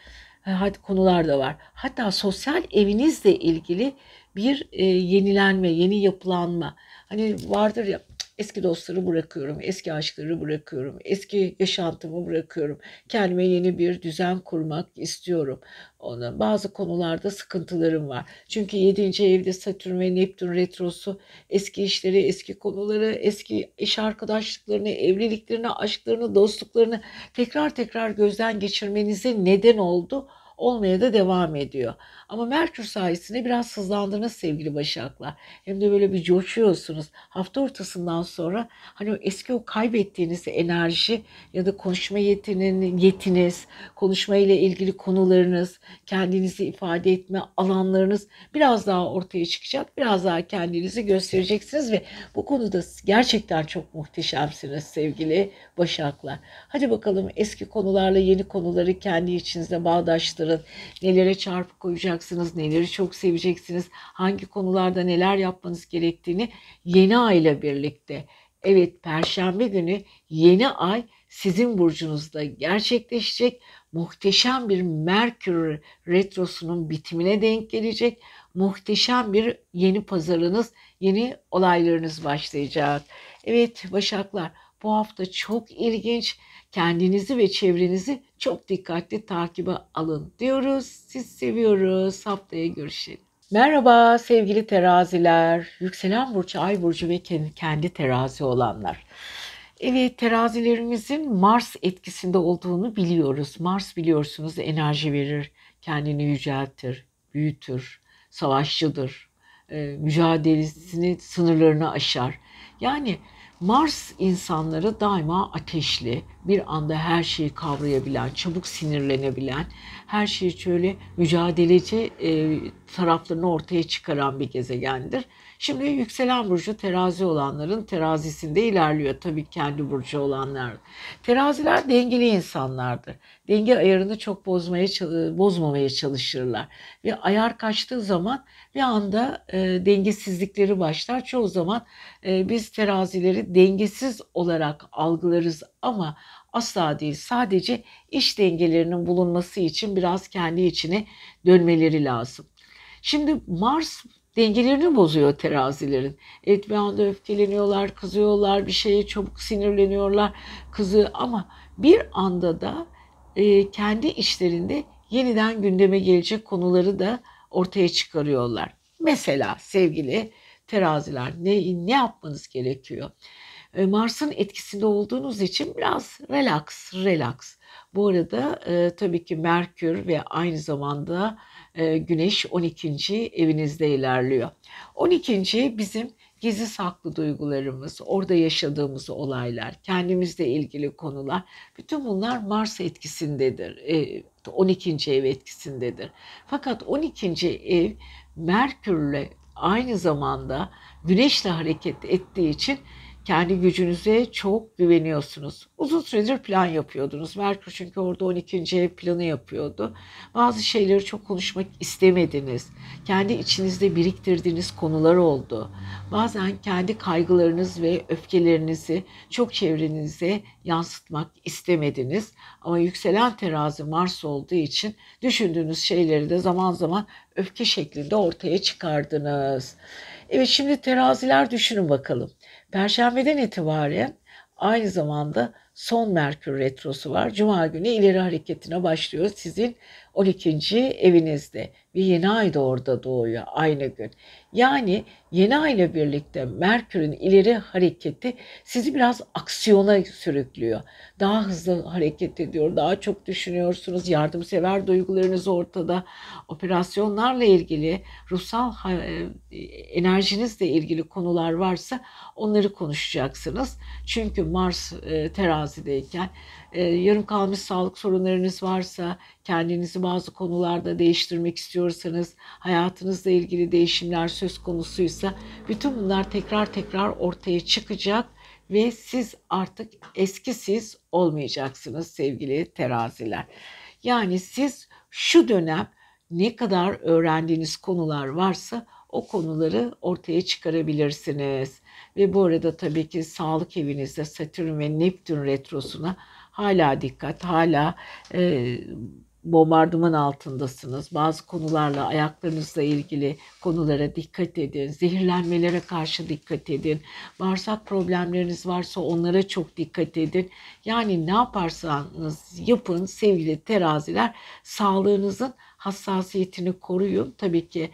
A: hadi konular da var. Hatta sosyal evinizle ilgili bir e, yenilenme, yeni yapılanma. Hani vardır ya eski dostları bırakıyorum, eski aşkları bırakıyorum, eski yaşantımı bırakıyorum. Kendime yeni bir düzen kurmak istiyorum. Ona bazı konularda sıkıntılarım var. Çünkü 7. evde Satürn ve Neptün retrosu eski işleri, eski konuları, eski iş arkadaşlıklarını, evliliklerini, aşklarını, dostluklarını tekrar tekrar gözden geçirmenize neden oldu. Olmaya da devam ediyor. Ama Merkür sayesinde biraz hızlandınız sevgili Başaklar. Hem de böyle bir coşuyorsunuz. Hafta ortasından sonra hani o eski o kaybettiğiniz enerji ya da konuşma yetinin, yetiniz, konuşma ile ilgili konularınız, kendinizi ifade etme alanlarınız biraz daha ortaya çıkacak. Biraz daha kendinizi göstereceksiniz ve bu konuda gerçekten çok muhteşemsiniz sevgili Başaklar. Hadi bakalım eski konularla yeni konuları kendi içinizde bağdaştırın. Nelere çarpı koyacaksınız, neleri çok seveceksiniz, hangi konularda neler yapmanız gerektiğini yeni ay ile birlikte. Evet, perşembe günü yeni ay sizin burcunuzda gerçekleşecek. Muhteşem bir Merkür retrosunun bitimine denk gelecek. Muhteşem bir yeni pazarınız, yeni olaylarınız başlayacak. Evet Başaklar bu hafta çok ilginç. Kendinizi ve çevrenizi çok dikkatli takibe alın diyoruz. Siz seviyoruz. Haftaya görüşelim. Merhaba sevgili teraziler, yükselen burcu, ay burcu ve kendi terazi olanlar. Evet terazilerimizin Mars etkisinde olduğunu biliyoruz. Mars biliyorsunuz enerji verir, kendini yüceltir, büyütür, savaşçıdır, mücadelesini sınırlarını aşar. Yani Mars insanları daima ateşli, bir anda her şeyi kavrayabilen, çabuk sinirlenebilen, her şeyi şöyle mücadeleci e, taraflarını ortaya çıkaran bir gezegendir. Şimdi yükselen burcu terazi olanların terazisinde ilerliyor tabii kendi burcu olanlar. Teraziler dengeli insanlardır. Denge ayarını çok bozmaya bozmamaya çalışırlar ve ayar kaçtığı zaman bir anda e, dengesizlikleri başlar. Çoğu zaman e, biz terazileri dengesiz olarak algılarız ama asla değil. Sadece iş dengelerinin bulunması için biraz kendi içine dönmeleri lazım. Şimdi Mars dengelerini bozuyor terazilerin. Evet bir anda öfkeleniyorlar, kızıyorlar, bir şeye çabuk sinirleniyorlar, kızı ama bir anda da e, kendi işlerinde yeniden gündeme gelecek konuları da ortaya çıkarıyorlar. Mesela sevgili teraziler ne, ne yapmanız gerekiyor? E, Mars'ın etkisinde olduğunuz için biraz relax, relax. Bu arada e, tabii ki Merkür ve aynı zamanda Güneş 12. evinizde ilerliyor. 12. bizim gizli saklı duygularımız, orada yaşadığımız olaylar, kendimizle ilgili konular, bütün bunlar Mars etkisindedir. E, 12. ev etkisindedir. Fakat 12. ev Merkürle aynı zamanda Güneşle hareket ettiği için kendi gücünüze çok güveniyorsunuz. Uzun süredir plan yapıyordunuz. Merkür çünkü orada 12. ev planı yapıyordu. Bazı şeyleri çok konuşmak istemediniz. Kendi içinizde biriktirdiğiniz konular oldu. Bazen kendi kaygılarınız ve öfkelerinizi çok çevrenize yansıtmak istemediniz. Ama yükselen terazi Mars olduğu için düşündüğünüz şeyleri de zaman zaman öfke şeklinde ortaya çıkardınız. Evet şimdi teraziler düşünün bakalım. Perşembeden itibaren aynı zamanda son Merkür Retrosu var. Cuma günü ileri hareketine başlıyor sizin 12. evinizde ve yeni ay da orada doğuyor aynı gün. Yani yeni ay ile birlikte Merkür'ün ileri hareketi sizi biraz aksiyona sürüklüyor. Daha hızlı hareket ediyor, daha çok düşünüyorsunuz, yardımsever duygularınız ortada. Operasyonlarla ilgili, ruhsal e, enerjinizle ilgili konular varsa onları konuşacaksınız. Çünkü Mars e, terazideyken e, yarım kalmış sağlık sorunlarınız varsa, kendinizi bazı konularda değiştirmek istiyorsanız, hayatınızla ilgili değişimler söz konusuysa bütün bunlar tekrar tekrar ortaya çıkacak ve siz artık eski siz olmayacaksınız sevgili teraziler. Yani siz şu dönem ne kadar öğrendiğiniz konular varsa o konuları ortaya çıkarabilirsiniz. Ve bu arada tabii ki sağlık evinizde Satürn ve Neptün retrosuna hala dikkat, hala e, bombardıman altındasınız. Bazı konularla, ayaklarınızla ilgili konulara dikkat edin. Zehirlenmelere karşı dikkat edin. Bağırsak problemleriniz varsa onlara çok dikkat edin. Yani ne yaparsanız yapın sevgili teraziler sağlığınızın hassasiyetini koruyun. Tabii ki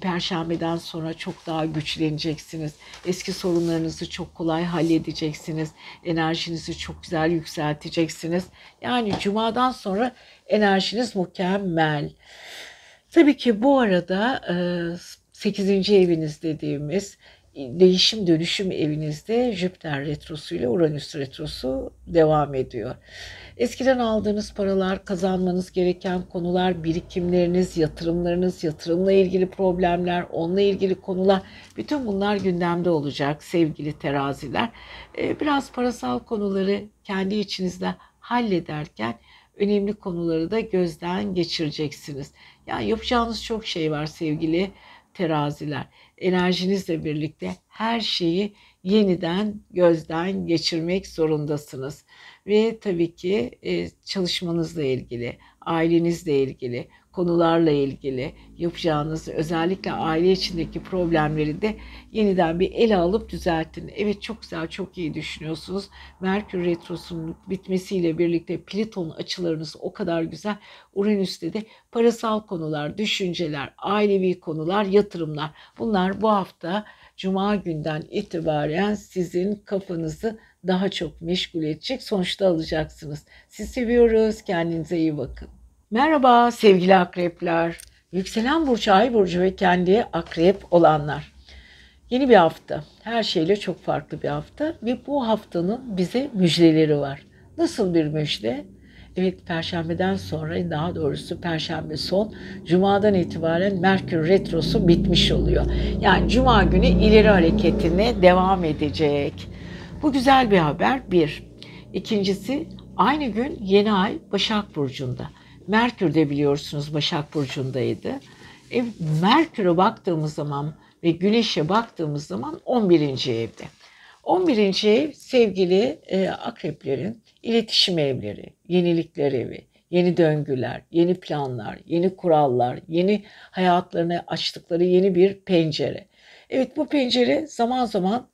A: perşembeden sonra çok daha güçleneceksiniz. Eski sorunlarınızı çok kolay halledeceksiniz. Enerjinizi çok güzel yükselteceksiniz. Yani cumadan sonra enerjiniz mükemmel. Tabii ki bu arada 8. eviniz dediğimiz değişim dönüşüm evinizde Jüpiter retrosu ile Uranüs retrosu devam ediyor. Eskiden aldığınız paralar, kazanmanız gereken konular, birikimleriniz, yatırımlarınız, yatırımla ilgili problemler, onunla ilgili konular, bütün bunlar gündemde olacak sevgili teraziler. Ee, biraz parasal konuları kendi içinizde hallederken önemli konuları da gözden geçireceksiniz. Yani yapacağınız çok şey var sevgili teraziler. Enerjinizle birlikte her şeyi yeniden gözden geçirmek zorundasınız. Ve tabii ki e, çalışmanızla ilgili, ailenizle ilgili, konularla ilgili yapacağınız özellikle aile içindeki problemleri de yeniden bir ele alıp düzeltin. Evet çok güzel, çok iyi düşünüyorsunuz. Merkür Retrosu'nun bitmesiyle birlikte Plüton açılarınız o kadar güzel. Uranüs'te de parasal konular, düşünceler, ailevi konular, yatırımlar. Bunlar bu hafta Cuma günden itibaren sizin kafanızı daha çok meşgul edecek sonuçta alacaksınız. Sizi seviyoruz. Kendinize iyi bakın. Merhaba sevgili akrepler. Yükselen burcu, ay burcu ve kendi akrep olanlar. Yeni bir hafta. Her şeyle çok farklı bir hafta ve bu haftanın bize müjdeleri var. Nasıl bir müjde? Evet perşembeden sonra daha doğrusu perşembe son cumadan itibaren Merkür retrosu bitmiş oluyor. Yani cuma günü ileri hareketine devam edecek. Bu güzel bir haber bir. İkincisi aynı gün yeni ay Başak Burcu'nda. Merkür de biliyorsunuz Başak Burcu'ndaydı. E, Merkür'e baktığımız zaman ve Güneş'e baktığımız zaman 11. evde. 11. ev sevgili e, akreplerin iletişim evleri, yenilikler evi, yeni döngüler, yeni planlar, yeni kurallar, yeni hayatlarına açtıkları yeni bir pencere. Evet bu pencere zaman zaman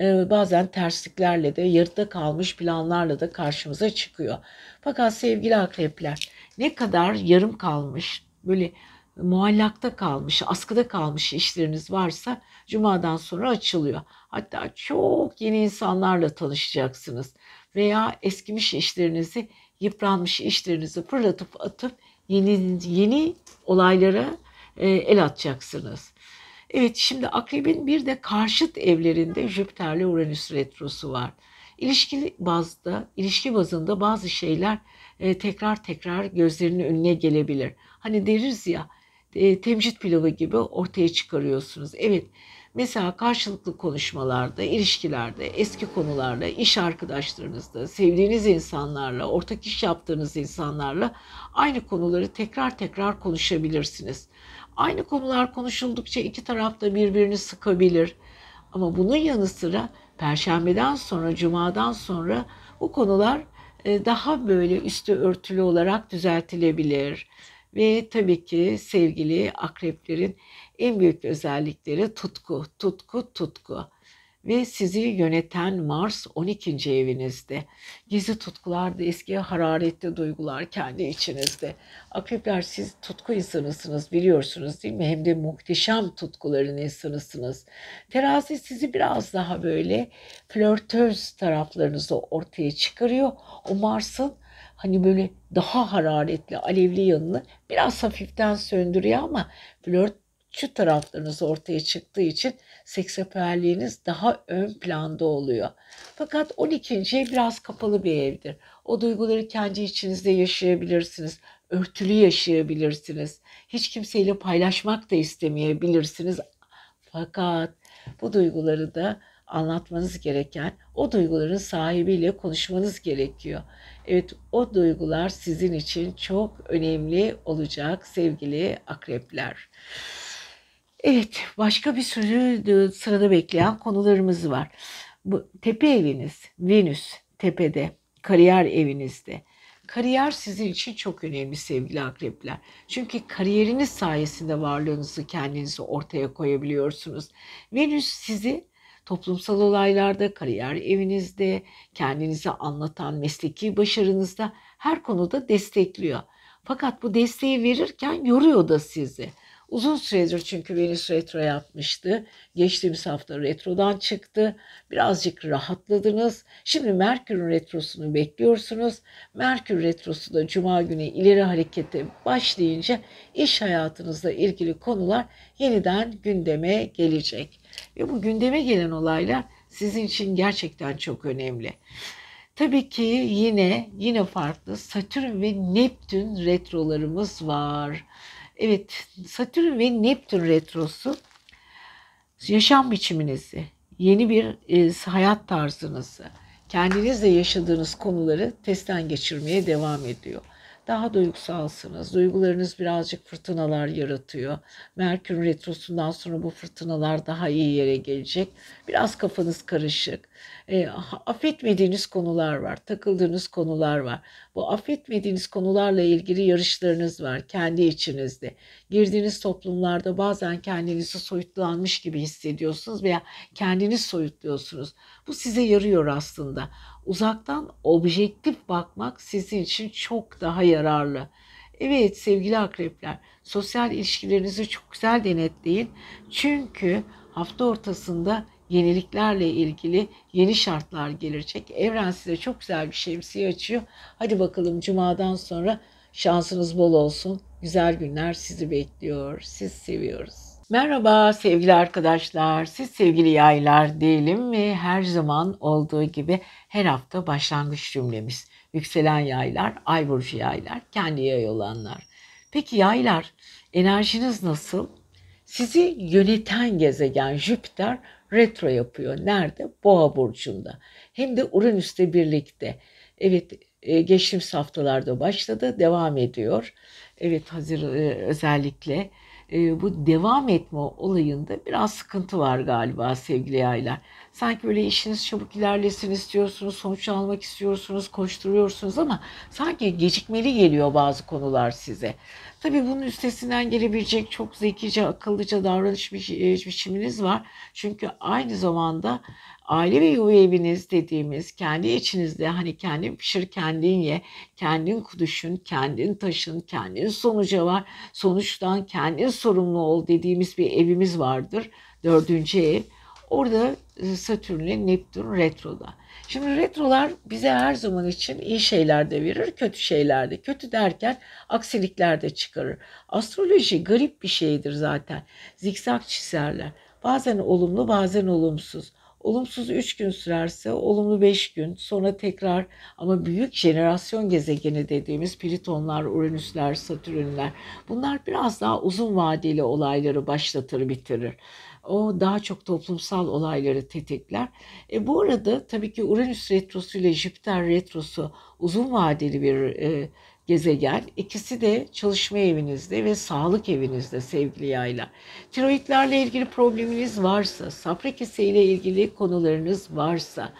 A: e, bazen tersliklerle de yarıda kalmış planlarla da karşımıza çıkıyor. Fakat sevgili akrepler ne kadar yarım kalmış böyle muallakta kalmış, askıda kalmış işleriniz varsa cumadan sonra açılıyor. Hatta çok yeni insanlarla tanışacaksınız veya eskimiş işlerinizi, yıpranmış işlerinizi fırlatıp atıp yeni yeni olaylara e, el atacaksınız. Evet şimdi akrebin bir de karşıt evlerinde Jüpiter'le Uranüs retrosu var. İlişki bazda, ilişki bazında bazı şeyler e, tekrar tekrar gözlerinin önüne gelebilir. Hani deriz ya e, temcit pilavı gibi ortaya çıkarıyorsunuz. Evet mesela karşılıklı konuşmalarda, ilişkilerde, eski konularda, iş arkadaşlarınızda, sevdiğiniz insanlarla, ortak iş yaptığınız insanlarla aynı konuları tekrar tekrar konuşabilirsiniz. Aynı konular konuşuldukça iki taraf da birbirini sıkabilir. Ama bunun yanı sıra perşembeden sonra, cumadan sonra bu konular e, daha böyle üstü örtülü olarak düzeltilebilir. Ve tabii ki sevgili akreplerin en büyük özellikleri tutku, tutku, tutku ve sizi yöneten Mars 12. evinizde. Gizli tutkular da eski hararetli duygular kendi içinizde. Akrepler siz tutku insanısınız biliyorsunuz değil mi? Hem de muhteşem tutkuların insanısınız. Terazi sizi biraz daha böyle flörtöz taraflarınızı ortaya çıkarıyor. O Mars'ın hani böyle daha hararetli, alevli yanını biraz hafiften söndürüyor ama flört şu taraflarınız ortaya çıktığı için seksapelliğiniz daha ön planda oluyor. Fakat 12. ev biraz kapalı bir evdir. O duyguları kendi içinizde yaşayabilirsiniz. Örtülü yaşayabilirsiniz. Hiç kimseyle paylaşmak da istemeyebilirsiniz. Fakat bu duyguları da anlatmanız gereken o duyguların sahibiyle konuşmanız gerekiyor. Evet o duygular sizin için çok önemli olacak sevgili akrepler. Evet, başka bir sürü sırada bekleyen konularımız var. Bu tepe eviniz, Venüs tepede, kariyer evinizde. Kariyer sizin için çok önemli sevgili akrepler. Çünkü kariyeriniz sayesinde varlığınızı kendinizi ortaya koyabiliyorsunuz. Venüs sizi toplumsal olaylarda, kariyer evinizde, kendinizi anlatan mesleki başarınızda her konuda destekliyor. Fakat bu desteği verirken yoruyor da sizi. Uzun süredir çünkü Venüs retro yapmıştı. Geçtiğimiz hafta retrodan çıktı. Birazcık rahatladınız. Şimdi Merkür retrosunu bekliyorsunuz. Merkür retrosu da Cuma günü ileri harekete başlayınca iş hayatınızla ilgili konular yeniden gündeme gelecek. Ve bu gündeme gelen olaylar sizin için gerçekten çok önemli. Tabii ki yine yine farklı Satürn ve Neptün retrolarımız var. Evet, Satürn ve Neptün retrosu yaşam biçiminizi, yeni bir e, hayat tarzınızı, kendinizle yaşadığınız konuları testten geçirmeye devam ediyor. Daha duygusalsınız. Duygularınız birazcık fırtınalar yaratıyor. Merkür retrosundan sonra bu fırtınalar daha iyi yere gelecek. Biraz kafanız karışık. E, affetmediğiniz konular var. Takıldığınız konular var. Bu affetmediğiniz konularla ilgili yarışlarınız var kendi içinizde. Girdiğiniz toplumlarda bazen kendinizi soyutlanmış gibi hissediyorsunuz veya kendiniz soyutluyorsunuz. Bu size yarıyor aslında. Uzaktan objektif bakmak sizin için çok daha yararlı. Evet sevgili akrepler, sosyal ilişkilerinizi çok güzel denetleyin. Çünkü hafta ortasında yeniliklerle ilgili yeni şartlar gelecek. Evren size çok güzel bir şemsiye açıyor. Hadi bakalım cumadan sonra şansınız bol olsun. Güzel günler sizi bekliyor. Siz seviyoruz. Merhaba sevgili arkadaşlar. Siz sevgili yaylar değilim mi? Her zaman olduğu gibi her hafta başlangıç cümlemiz. Yükselen yaylar, ay burcu yaylar, kendi yay olanlar. Peki yaylar enerjiniz nasıl? Sizi yöneten gezegen Jüpiter retro yapıyor. Nerede? Boğa burcunda. Hem de Uranüs'le birlikte. Evet e, geçtiğimiz haftalarda başladı, devam ediyor. Evet hazır e, özellikle e, bu devam etme olayında biraz sıkıntı var galiba sevgili yaylar. Sanki böyle işiniz çabuk ilerlesin istiyorsunuz, sonuç almak istiyorsunuz, koşturuyorsunuz ama sanki gecikmeli geliyor bazı konular size. Tabii bunun üstesinden gelebilecek çok zekice, akıllıca davranış biçiminiz var. Çünkü aynı zamanda aile ve yuva eviniz dediğimiz kendi içinizde hani kendin pişir kendin ye, kendin düşün, kendin taşın, kendin sonuca var. Sonuçtan kendin sorumlu ol dediğimiz bir evimiz vardır. Dördüncü ev. Orada e, Satürn'le Neptün retroda. Şimdi retrolar bize her zaman için iyi şeyler de verir, kötü şeyler de. Kötü derken aksilikler de çıkarır. Astroloji garip bir şeydir zaten. Zikzak çizerler. Bazen olumlu, bazen olumsuz. Olumsuz 3 gün sürerse olumlu 5 gün sonra tekrar ama büyük jenerasyon gezegeni dediğimiz Plitonlar, Uranüsler, Satürnler bunlar biraz daha uzun vadeli olayları başlatır bitirir. O daha çok toplumsal olayları tetikler. E bu arada tabii ki Uranüs retrosu ile Jüpiter retrosu uzun vadeli bir e, gezegen. İkisi de çalışma evinizde ve sağlık evinizde sevgili yaylar. Tiroidlerle ilgili probleminiz varsa, safra ile ilgili konularınız varsa,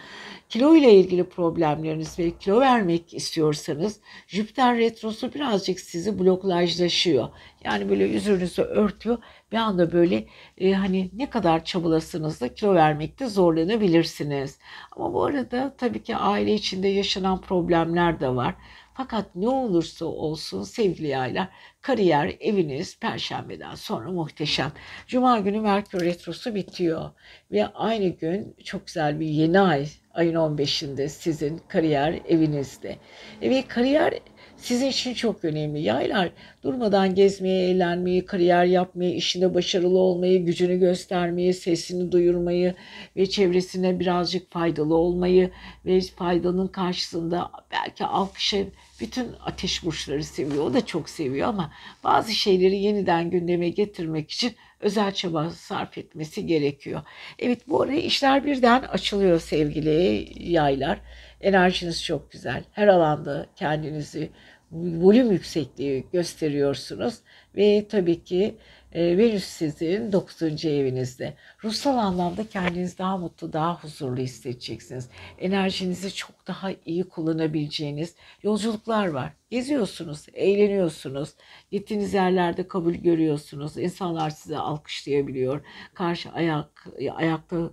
A: kilo ile ilgili problemleriniz ve kilo vermek istiyorsanız Jüpiter retrosu birazcık sizi blokajlaşıyor. Yani böyle yüzünüzü örtüyor. Bir anda böyle e, hani ne kadar çabalasınız da kilo vermekte zorlanabilirsiniz. Ama bu arada tabii ki aile içinde yaşanan problemler de var. Fakat ne olursa olsun sevgili yaylar kariyer eviniz perşembeden sonra muhteşem. Cuma günü Merkür Retrosu bitiyor ve aynı gün çok güzel bir yeni ay ayın 15'inde sizin kariyer evinizde. Ve kariyer sizin için çok önemli. Yaylar durmadan gezmeyi, eğlenmeyi, kariyer yapmayı, işinde başarılı olmayı, gücünü göstermeyi, sesini duyurmayı ve çevresine birazcık faydalı olmayı ve faydanın karşısında belki alkışa bütün ateş burçları seviyor. O da çok seviyor ama bazı şeyleri yeniden gündeme getirmek için özel çaba sarf etmesi gerekiyor. Evet bu araya işler birden açılıyor sevgili yaylar. Enerjiniz çok güzel. Her alanda kendinizi volüm yüksekliği gösteriyorsunuz ve tabii ki e, Venüs sizin 9. evinizde. Ruhsal anlamda kendinizi daha mutlu, daha huzurlu hissedeceksiniz. Enerjinizi çok daha iyi kullanabileceğiniz yolculuklar var. Geziyorsunuz, eğleniyorsunuz. Gittiğiniz yerlerde kabul görüyorsunuz. İnsanlar size alkışlayabiliyor. Karşı ayak ayakta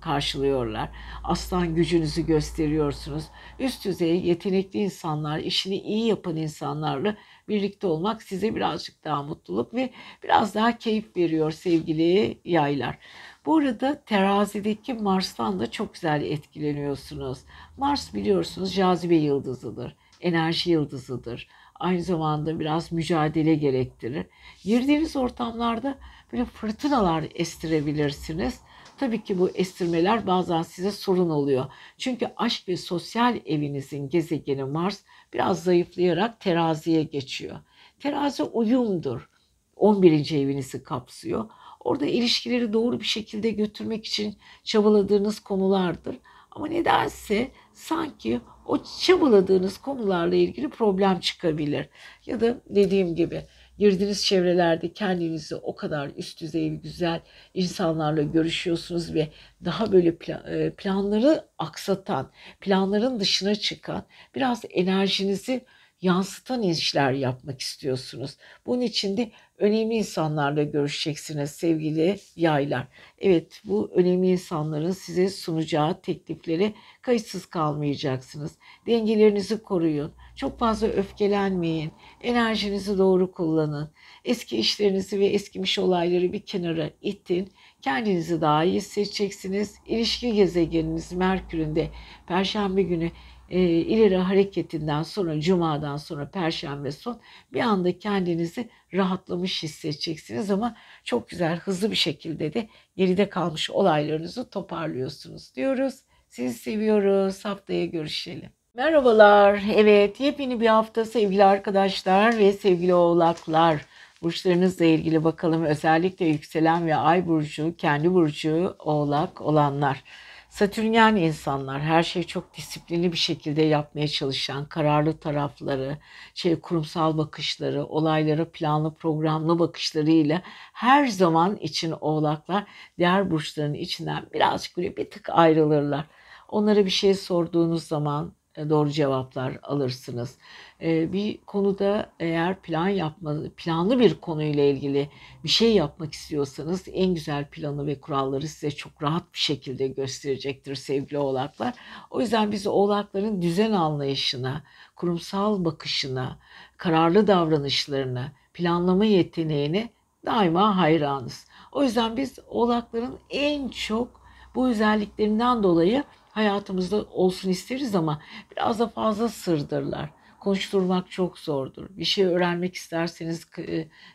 A: karşılıyorlar. Aslan gücünüzü gösteriyorsunuz. Üst düzey yetenekli insanlar, işini iyi yapan insanlarla birlikte olmak size birazcık daha mutluluk ve biraz daha keyif veriyor sevgili yaylar. Bu arada terazideki Mars'tan da çok güzel etkileniyorsunuz. Mars biliyorsunuz cazibe yıldızıdır, enerji yıldızıdır. Aynı zamanda biraz mücadele gerektirir. Girdiğiniz ortamlarda böyle fırtınalar estirebilirsiniz. Tabii ki bu estirmeler bazen size sorun oluyor. Çünkü aşk ve sosyal evinizin gezegeni Mars biraz zayıflayarak teraziye geçiyor. Terazi uyumdur. 11. evinizi kapsıyor. Orada ilişkileri doğru bir şekilde götürmek için çabaladığınız konulardır. Ama nedense sanki o çabaladığınız konularla ilgili problem çıkabilir. Ya da dediğim gibi girdiğiniz çevrelerde kendinizi o kadar üst düzey güzel insanlarla görüşüyorsunuz ve daha böyle e, planları aksatan, planların dışına çıkan biraz enerjinizi yansıtan işler yapmak istiyorsunuz. Bunun için de önemli insanlarla görüşeceksiniz sevgili yaylar. Evet bu önemli insanların size sunacağı teklifleri kayıtsız kalmayacaksınız. Dengelerinizi koruyun. Çok fazla öfkelenmeyin. Enerjinizi doğru kullanın. Eski işlerinizi ve eskimiş olayları bir kenara itin. Kendinizi daha iyi hissedeceksiniz. İlişki gezegeniniz Merkür'ün de Perşembe günü e, ileri hareketinden sonra cumadan sonra perşembe son bir anda kendinizi rahatlamış hissedeceksiniz ama çok güzel hızlı bir şekilde de geride kalmış olaylarınızı toparlıyorsunuz diyoruz. Sizi seviyoruz. Haftaya görüşelim. Merhabalar. Evet, yepyeni bir hafta sevgili arkadaşlar ve sevgili oğlaklar. Burçlarınızla ilgili bakalım özellikle yükselen ve ay burcu, kendi burcu oğlak olanlar. Satürnyen insanlar her şeyi çok disiplinli bir şekilde yapmaya çalışan, kararlı tarafları, şey kurumsal bakışları, olaylara planlı programlı bakışlarıyla her zaman için oğlaklar diğer burçların içinden birazcık böyle bir tık ayrılırlar. Onlara bir şey sorduğunuz zaman doğru cevaplar alırsınız. E, bir konuda eğer plan yapma, planlı bir konuyla ilgili bir şey yapmak istiyorsanız en güzel planı ve kuralları size çok rahat bir şekilde gösterecektir sevgili oğlaklar. O yüzden biz oğlakların düzen anlayışına, kurumsal bakışına, kararlı davranışlarına, planlama yeteneğine daima hayranız. O yüzden biz oğlakların en çok bu özelliklerinden dolayı hayatımızda olsun isteriz ama biraz da fazla sırdırlar. Konuşturmak çok zordur. Bir şey öğrenmek isterseniz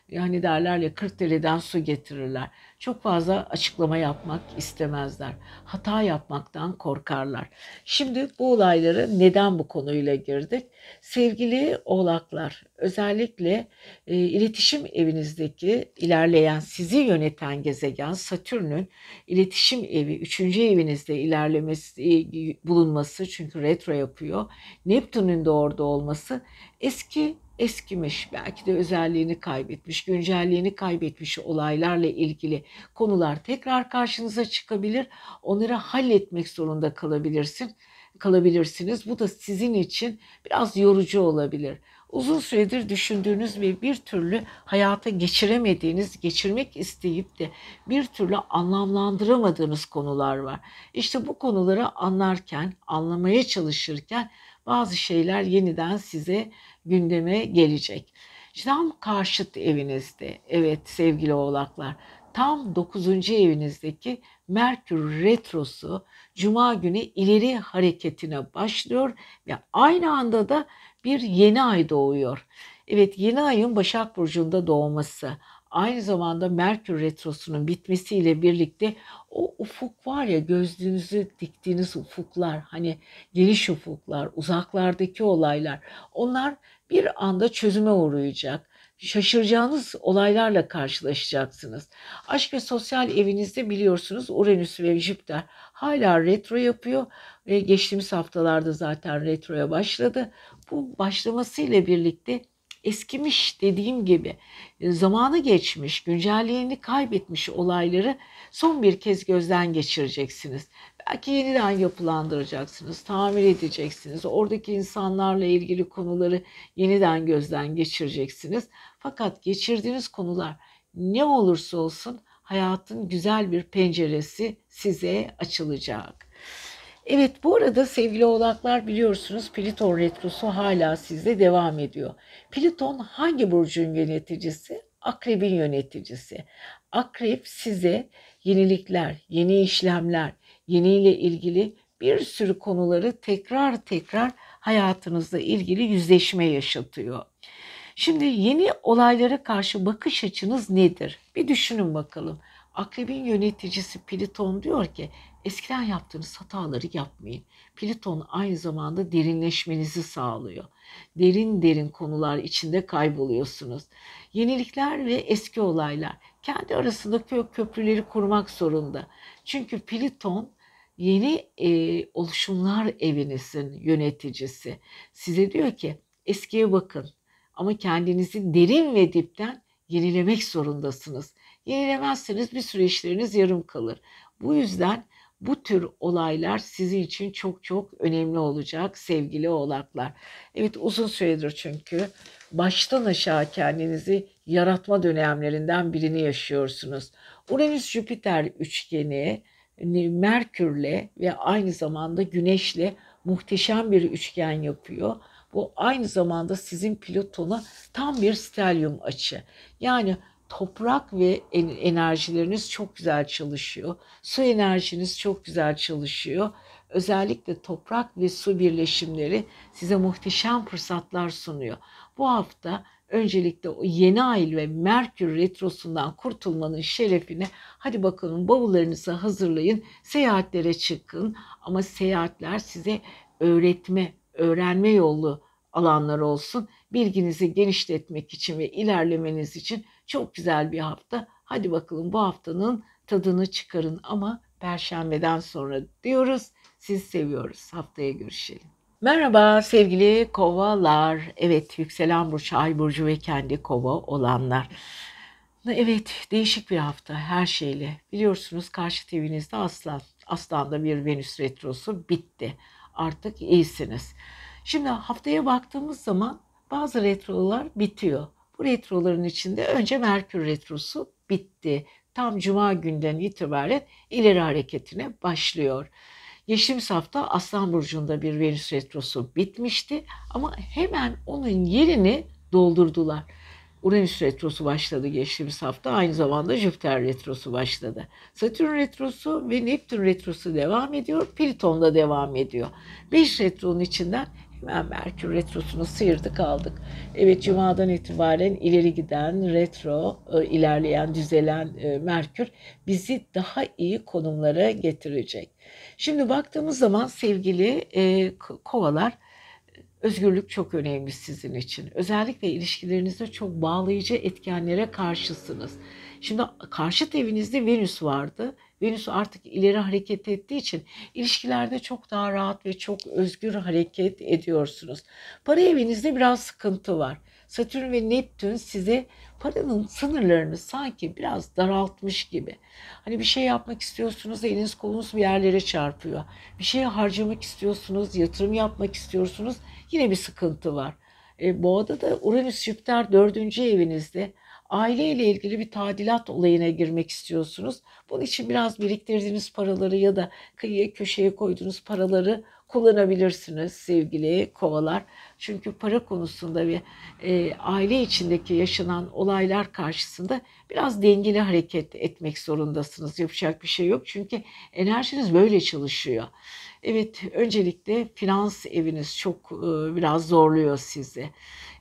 A: yani derler ya 40 dereden su getirirler. Çok fazla açıklama yapmak istemezler. Hata yapmaktan korkarlar. Şimdi bu olayları neden bu konuyla girdik? Sevgili oğlaklar, özellikle e, iletişim evinizdeki ilerleyen sizi yöneten gezegen Satürn'ün iletişim evi 3. evinizde ilerlemesi e, bulunması çünkü retro yapıyor. Neptün'ün de orada olması eski eskimiş, belki de özelliğini kaybetmiş, güncelliğini kaybetmiş olaylarla ilgili konular tekrar karşınıza çıkabilir. Onları halletmek zorunda kalabilirsin, kalabilirsiniz. Bu da sizin için biraz yorucu olabilir. Uzun süredir düşündüğünüz ve bir türlü hayata geçiremediğiniz, geçirmek isteyip de bir türlü anlamlandıramadığınız konular var. İşte bu konuları anlarken, anlamaya çalışırken bazı şeyler yeniden size gündeme gelecek. Tam karşıt evinizde, evet sevgili oğlaklar, tam 9. evinizdeki Merkür Retrosu Cuma günü ileri hareketine başlıyor ve aynı anda da bir yeni ay doğuyor. Evet yeni ayın Başak Burcu'nda doğması aynı zamanda Merkür Retrosu'nun bitmesiyle birlikte o ufuk var ya gözlüğünüzü diktiğiniz ufuklar hani geniş ufuklar uzaklardaki olaylar onlar bir anda çözüme uğrayacak. Şaşıracağınız olaylarla karşılaşacaksınız. Aşk ve sosyal evinizde biliyorsunuz Uranüs ve Jüpiter hala retro yapıyor ve geçtiğimiz haftalarda zaten retroya başladı. Bu başlamasıyla birlikte eskimiş dediğim gibi e, zamanı geçmiş, güncelliğini kaybetmiş olayları son bir kez gözden geçireceksiniz. Belki yeniden yapılandıracaksınız, tamir edeceksiniz. Oradaki insanlarla ilgili konuları yeniden gözden geçireceksiniz. Fakat geçirdiğiniz konular ne olursa olsun hayatın güzel bir penceresi size açılacak. Evet bu arada sevgili oğlaklar biliyorsunuz Pliton retrosu hala sizde devam ediyor. Pliton hangi burcun yöneticisi? Akrebin yöneticisi. Akrep size yenilikler, yeni işlemler, yeniyle ilgili bir sürü konuları tekrar tekrar hayatınızla ilgili yüzleşme yaşatıyor. Şimdi yeni olaylara karşı bakış açınız nedir? Bir düşünün bakalım. Akrebin yöneticisi Pliton diyor ki eskiden yaptığınız hataları yapmayın. Pliton aynı zamanda derinleşmenizi sağlıyor. Derin derin konular içinde kayboluyorsunuz. Yenilikler ve eski olaylar kendi arasında köprüleri kurmak zorunda. Çünkü Pliton yeni e, oluşumlar evinizin yöneticisi. Size diyor ki eskiye bakın ama kendinizi derin ve dipten yenilemek zorundasınız. Yenilemezseniz bir sürü işleriniz yarım kalır. Bu yüzden bu tür olaylar sizin için çok çok önemli olacak sevgili oğlaklar. Evet uzun süredir çünkü baştan aşağı kendinizi yaratma dönemlerinden birini yaşıyorsunuz. Uranüs Jüpiter üçgeni Merkürle ve aynı zamanda Güneşle muhteşem bir üçgen yapıyor. Bu aynı zamanda sizin pilotona tam bir stelyum açı. Yani toprak ve enerjileriniz çok güzel çalışıyor. Su enerjiniz çok güzel çalışıyor. Özellikle toprak ve su birleşimleri size muhteşem fırsatlar sunuyor. Bu hafta öncelikle o yeni ay ve Merkür retrosundan kurtulmanın şerefine hadi bakalım bavullarınızı hazırlayın, seyahatlere çıkın ama seyahatler size öğretme, öğrenme yolu alanlar olsun. Bilginizi genişletmek için ve ilerlemeniz için çok güzel bir hafta. Hadi bakalım bu haftanın tadını çıkarın ama perşembeden sonra diyoruz. Sizi seviyoruz. Haftaya görüşelim. Merhaba sevgili kovalar. Evet yükselen burç, ay burcu ve kendi kova olanlar. Evet değişik bir hafta her şeyle. Biliyorsunuz karşı evinizde aslan. Aslan'da bir Venüs retrosu bitti. Artık iyisiniz. Şimdi haftaya baktığımız zaman bazı retrolar bitiyor. Bu retroların içinde önce Merkür retrosu bitti. Tam cuma günden itibaren ileri hareketine başlıyor. Geçtiğimiz hafta Aslan Burcu'nda bir Venüs retrosu bitmişti ama hemen onun yerini doldurdular. Uranüs retrosu başladı geçtiğimiz hafta. Aynı zamanda Jüpiter retrosu başladı. Satürn retrosu ve Neptün retrosu devam ediyor. Plüton da devam ediyor. 5 retronun içinden Hemen Merkür Retrosu'nu sıyırdık aldık. Evet Cuma'dan itibaren ileri giden retro, e, ilerleyen, düzelen e, Merkür bizi daha iyi konumlara getirecek. Şimdi baktığımız zaman sevgili e, kovalar, özgürlük çok önemli sizin için. Özellikle ilişkilerinizde çok bağlayıcı etkenlere karşısınız. Şimdi karşıt evinizde Venüs vardı Venüs artık ileri hareket ettiği için ilişkilerde çok daha rahat ve çok özgür hareket ediyorsunuz. Para evinizde biraz sıkıntı var. Satürn ve Neptün size paranın sınırlarını sanki biraz daraltmış gibi. Hani bir şey yapmak istiyorsunuz, eliniz kolunuz bir yerlere çarpıyor. Bir şey harcamak istiyorsunuz, yatırım yapmak istiyorsunuz, yine bir sıkıntı var. E, boğada da Uranüs Jüpiter dördüncü evinizde aileyle ilgili bir tadilat olayına girmek istiyorsunuz. Bunun için biraz biriktirdiğiniz paraları ya da kıyıya köşeye koyduğunuz paraları kullanabilirsiniz sevgili kovalar. Çünkü para konusunda ve e, aile içindeki yaşanan olaylar karşısında biraz dengeli hareket etmek zorundasınız. Yapacak bir şey yok çünkü enerjiniz böyle çalışıyor. Evet, öncelikle finans eviniz çok e, biraz zorluyor sizi.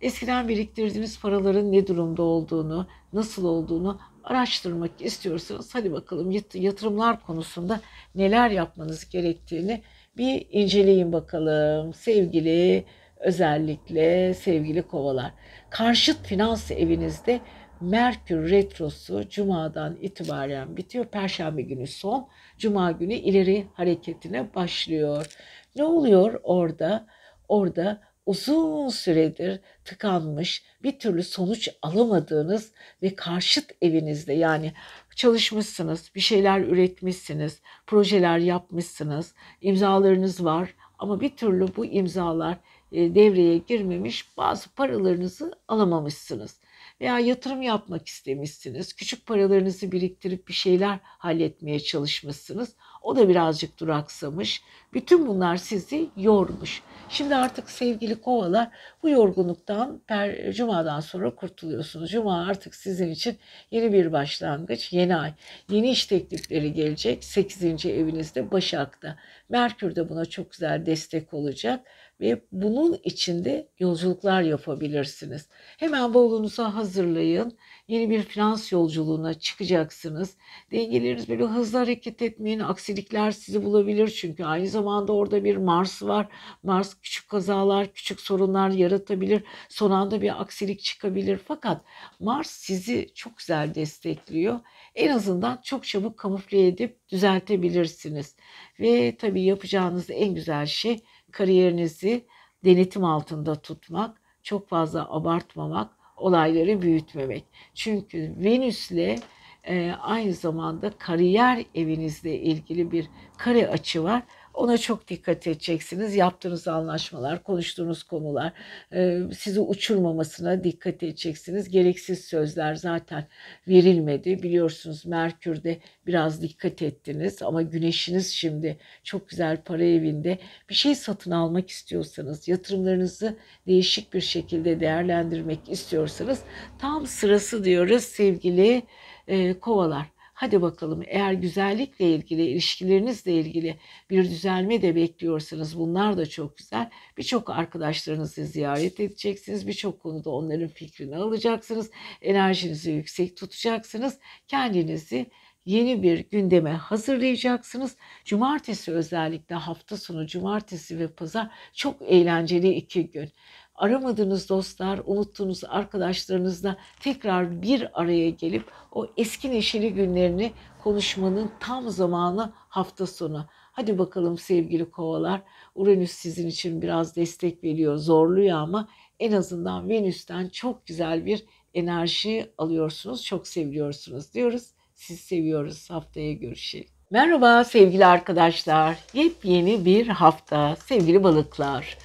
A: Eskiden biriktirdiğiniz paraların ne durumda olduğunu, nasıl olduğunu araştırmak istiyorsanız hadi bakalım yatırımlar konusunda neler yapmanız gerektiğini bir inceleyin bakalım sevgili özellikle sevgili kovalar. Karşıt finans evinizde Merkür retrosu cumadan itibaren bitiyor. Perşembe günü son. Cuma günü ileri hareketine başlıyor. Ne oluyor orada? Orada uzun süredir tıkanmış, bir türlü sonuç alamadığınız ve karşıt evinizde yani çalışmışsınız, bir şeyler üretmişsiniz, projeler yapmışsınız, imzalarınız var ama bir türlü bu imzalar e, devreye girmemiş bazı paralarınızı alamamışsınız. Veya yatırım yapmak istemişsiniz. Küçük paralarınızı biriktirip bir şeyler halletmeye çalışmışsınız. O da birazcık duraksamış. Bütün bunlar sizi yormuş. Şimdi artık sevgili kovalar bu yorgunluktan per, cumadan sonra kurtuluyorsunuz. Cuma artık sizin için yeni bir başlangıç, yeni ay. Yeni iş teklifleri gelecek 8. evinizde Başak'ta. Merkür de buna çok güzel destek olacak ve bunun içinde yolculuklar yapabilirsiniz. Hemen bavulunuza hazırlayın. Yeni bir finans yolculuğuna çıkacaksınız. Dengeleriniz böyle hızlı hareket etmeyin. Aksilikler sizi bulabilir çünkü aynı zamanda orada bir Mars var. Mars küçük kazalar, küçük sorunlar yaratabilir. Son anda bir aksilik çıkabilir. Fakat Mars sizi çok güzel destekliyor. En azından çok çabuk kamufle edip düzeltebilirsiniz. Ve tabii yapacağınız en güzel şey kariyerinizi denetim altında tutmak, çok fazla abartmamak, olayları büyütmemek. Çünkü Venüs'le e, aynı zamanda kariyer evinizle ilgili bir kare açı var. Ona çok dikkat edeceksiniz. Yaptığınız anlaşmalar, konuştuğunuz konular e, sizi uçurmamasına dikkat edeceksiniz. Gereksiz sözler zaten verilmedi. Biliyorsunuz Merkür'de biraz dikkat ettiniz ama güneşiniz şimdi çok güzel para evinde. Bir şey satın almak istiyorsanız, yatırımlarınızı değişik bir şekilde değerlendirmek istiyorsanız tam sırası diyoruz sevgili e, kovalar. Hadi bakalım eğer güzellikle ilgili, ilişkilerinizle ilgili bir düzelme de bekliyorsanız bunlar da çok güzel. Birçok arkadaşlarınızı ziyaret edeceksiniz. Birçok konuda onların fikrini alacaksınız. Enerjinizi yüksek tutacaksınız. Kendinizi yeni bir gündeme hazırlayacaksınız. Cumartesi özellikle hafta sonu cumartesi ve pazar çok eğlenceli iki gün aramadığınız dostlar, unuttuğunuz arkadaşlarınızla tekrar bir araya gelip o eski neşeli günlerini konuşmanın tam zamanı hafta sonu. Hadi bakalım sevgili kovalar. Uranüs sizin için biraz destek veriyor, zorluyor ama en azından Venüs'ten çok güzel bir enerji alıyorsunuz. Çok seviyorsunuz diyoruz. Siz seviyoruz. Haftaya görüşelim. Merhaba sevgili arkadaşlar. Yepyeni bir hafta sevgili balıklar.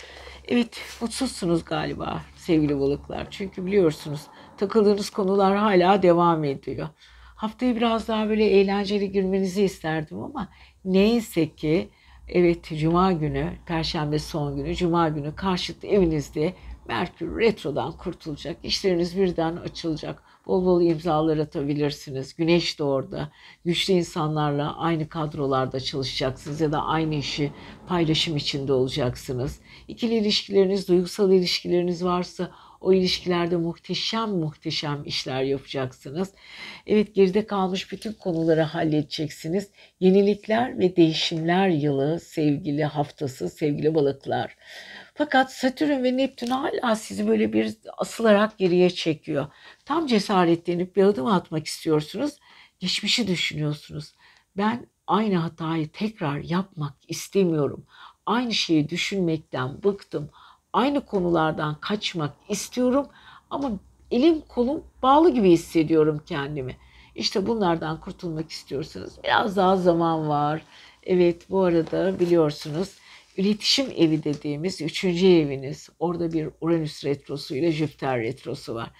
A: Evet, mutsuzsunuz galiba sevgili balıklar. Çünkü biliyorsunuz takıldığınız konular hala devam ediyor. Haftaya biraz daha böyle eğlenceli girmenizi isterdim ama neyse ki evet Cuma günü, Perşembe son günü, Cuma günü karşıt evinizde Merkür retrodan kurtulacak. İşleriniz birden açılacak. Bol bol imzalar atabilirsiniz. Güneş de orada. Güçlü insanlarla aynı kadrolarda çalışacaksınız ya da aynı işi paylaşım içinde olacaksınız. İkili ilişkileriniz, duygusal ilişkileriniz varsa o ilişkilerde muhteşem muhteşem işler yapacaksınız. Evet geride kalmış bütün konuları halledeceksiniz. Yenilikler ve değişimler yılı sevgili haftası sevgili balıklar. Fakat Satürn ve Neptün hala sizi böyle bir asılarak geriye çekiyor. Tam cesaretlenip bir adım atmak istiyorsunuz. Geçmişi düşünüyorsunuz. Ben aynı hatayı tekrar yapmak istemiyorum. Aynı şeyi düşünmekten bıktım. Aynı konulardan kaçmak istiyorum ama elim kolum bağlı gibi hissediyorum kendimi. İşte bunlardan kurtulmak istiyorsanız biraz daha zaman var. Evet bu arada biliyorsunuz İletişim evi dediğimiz üçüncü eviniz. Orada bir Uranüs retrosu ile Jüpiter retrosu var.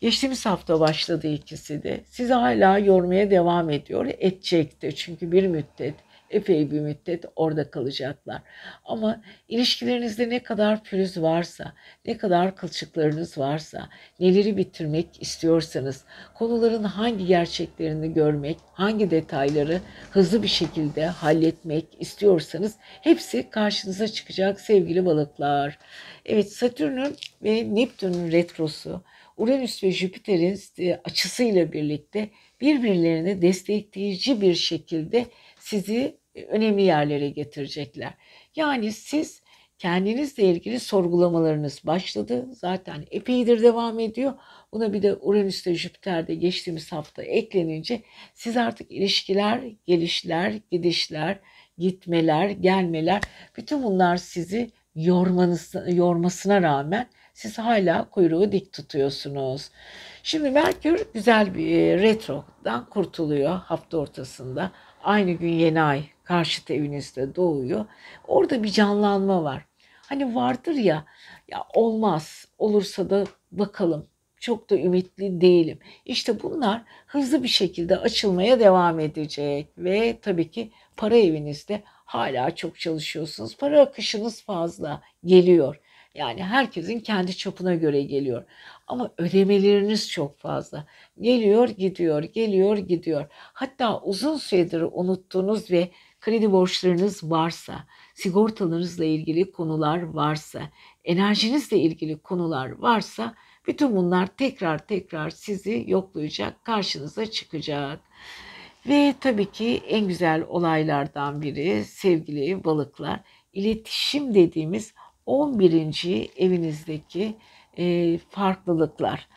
A: Geçtiğimiz hafta başladı ikisi de. Sizi hala yormaya devam ediyor. Edecekti çünkü bir müddet epey bir müddet orada kalacaklar. Ama ilişkilerinizde ne kadar pürüz varsa, ne kadar kılçıklarınız varsa, neleri bitirmek istiyorsanız, konuların hangi gerçeklerini görmek, hangi detayları hızlı bir şekilde halletmek istiyorsanız hepsi karşınıza çıkacak sevgili balıklar. Evet Satürn'ün ve Neptün'ün retrosu Uranüs ve Jüpiter'in açısıyla birlikte birbirlerini destekleyici bir şekilde sizi e, önemli yerlere getirecekler. Yani siz kendinizle ilgili sorgulamalarınız başladı. Zaten epeydir devam ediyor. Buna bir de Uranüs ve Jüpiter'de geçtiğimiz hafta eklenince siz artık ilişkiler, gelişler, gidişler, gitmeler, gelmeler bütün bunlar sizi yormanız, yormasına rağmen siz hala kuyruğu dik tutuyorsunuz. Şimdi Merkür güzel bir e, retrodan kurtuluyor hafta ortasında. Aynı gün yeni ay karşıt evinizde doğuyor. Orada bir canlanma var. Hani vardır ya, ya olmaz, olursa da bakalım. Çok da ümitli değilim. İşte bunlar hızlı bir şekilde açılmaya devam edecek ve tabii ki para evinizde hala çok çalışıyorsunuz. Para akışınız fazla geliyor. Yani herkesin kendi çapına göre geliyor. Ama ödemeleriniz çok fazla. Geliyor, gidiyor, geliyor, gidiyor. Hatta uzun süredir unuttuğunuz ve kredi borçlarınız varsa, sigortalarınızla ilgili konular varsa, enerjinizle ilgili konular varsa bütün bunlar tekrar tekrar sizi yoklayacak, karşınıza çıkacak. Ve tabii ki en güzel olaylardan biri sevgili balıklar, iletişim dediğimiz 11. evinizdeki e, farklılıklar.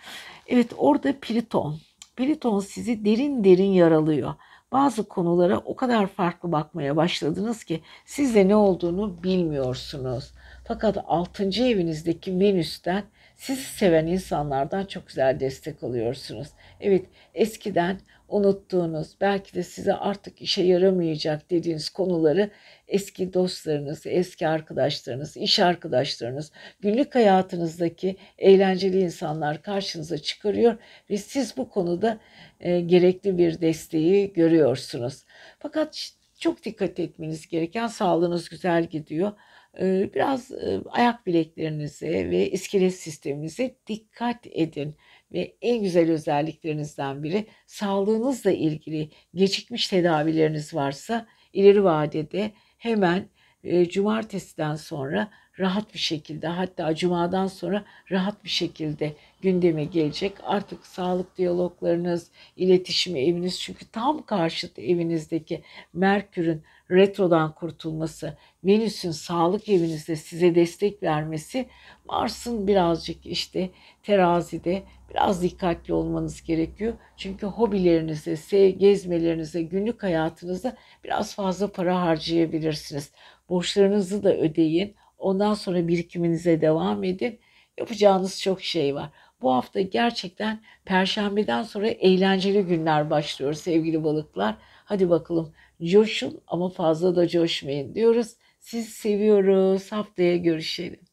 A: Evet orada Pliton. Pliton sizi derin derin yaralıyor. Bazı konulara o kadar farklı bakmaya başladınız ki siz de ne olduğunu bilmiyorsunuz. Fakat 6. evinizdeki Venüs'ten sizi seven insanlardan çok güzel destek alıyorsunuz. Evet eskiden unuttuğunuz belki de size artık işe yaramayacak dediğiniz konuları eski dostlarınız, eski arkadaşlarınız, iş arkadaşlarınız, günlük hayatınızdaki eğlenceli insanlar karşınıza çıkarıyor ve siz bu konuda e, gerekli bir desteği görüyorsunuz. Fakat çok dikkat etmeniz gereken sağlığınız güzel gidiyor. E, biraz e, ayak bileklerinize ve iskelet sisteminize dikkat edin ve en güzel özelliklerinizden biri sağlığınızla ilgili gecikmiş tedavileriniz varsa ileri vadede hemen e, cumartesiden sonra rahat bir şekilde hatta cumadan sonra rahat bir şekilde gündeme gelecek. Artık sağlık diyaloglarınız, iletişim eviniz çünkü tam karşıt evinizdeki Merkür'ün retrodan kurtulması, Venüs'ün sağlık evinizde size destek vermesi, Mars'ın birazcık işte terazide biraz dikkatli olmanız gerekiyor. Çünkü hobilerinizde, gezmelerinizde, günlük hayatınızda biraz fazla para harcayabilirsiniz. Borçlarınızı da ödeyin. Ondan sonra birikiminize devam edin. Yapacağınız çok şey var. Bu hafta gerçekten perşembeden sonra eğlenceli günler başlıyor sevgili balıklar. Hadi bakalım coşun ama fazla da coşmayın diyoruz. Sizi seviyoruz. Haftaya görüşelim.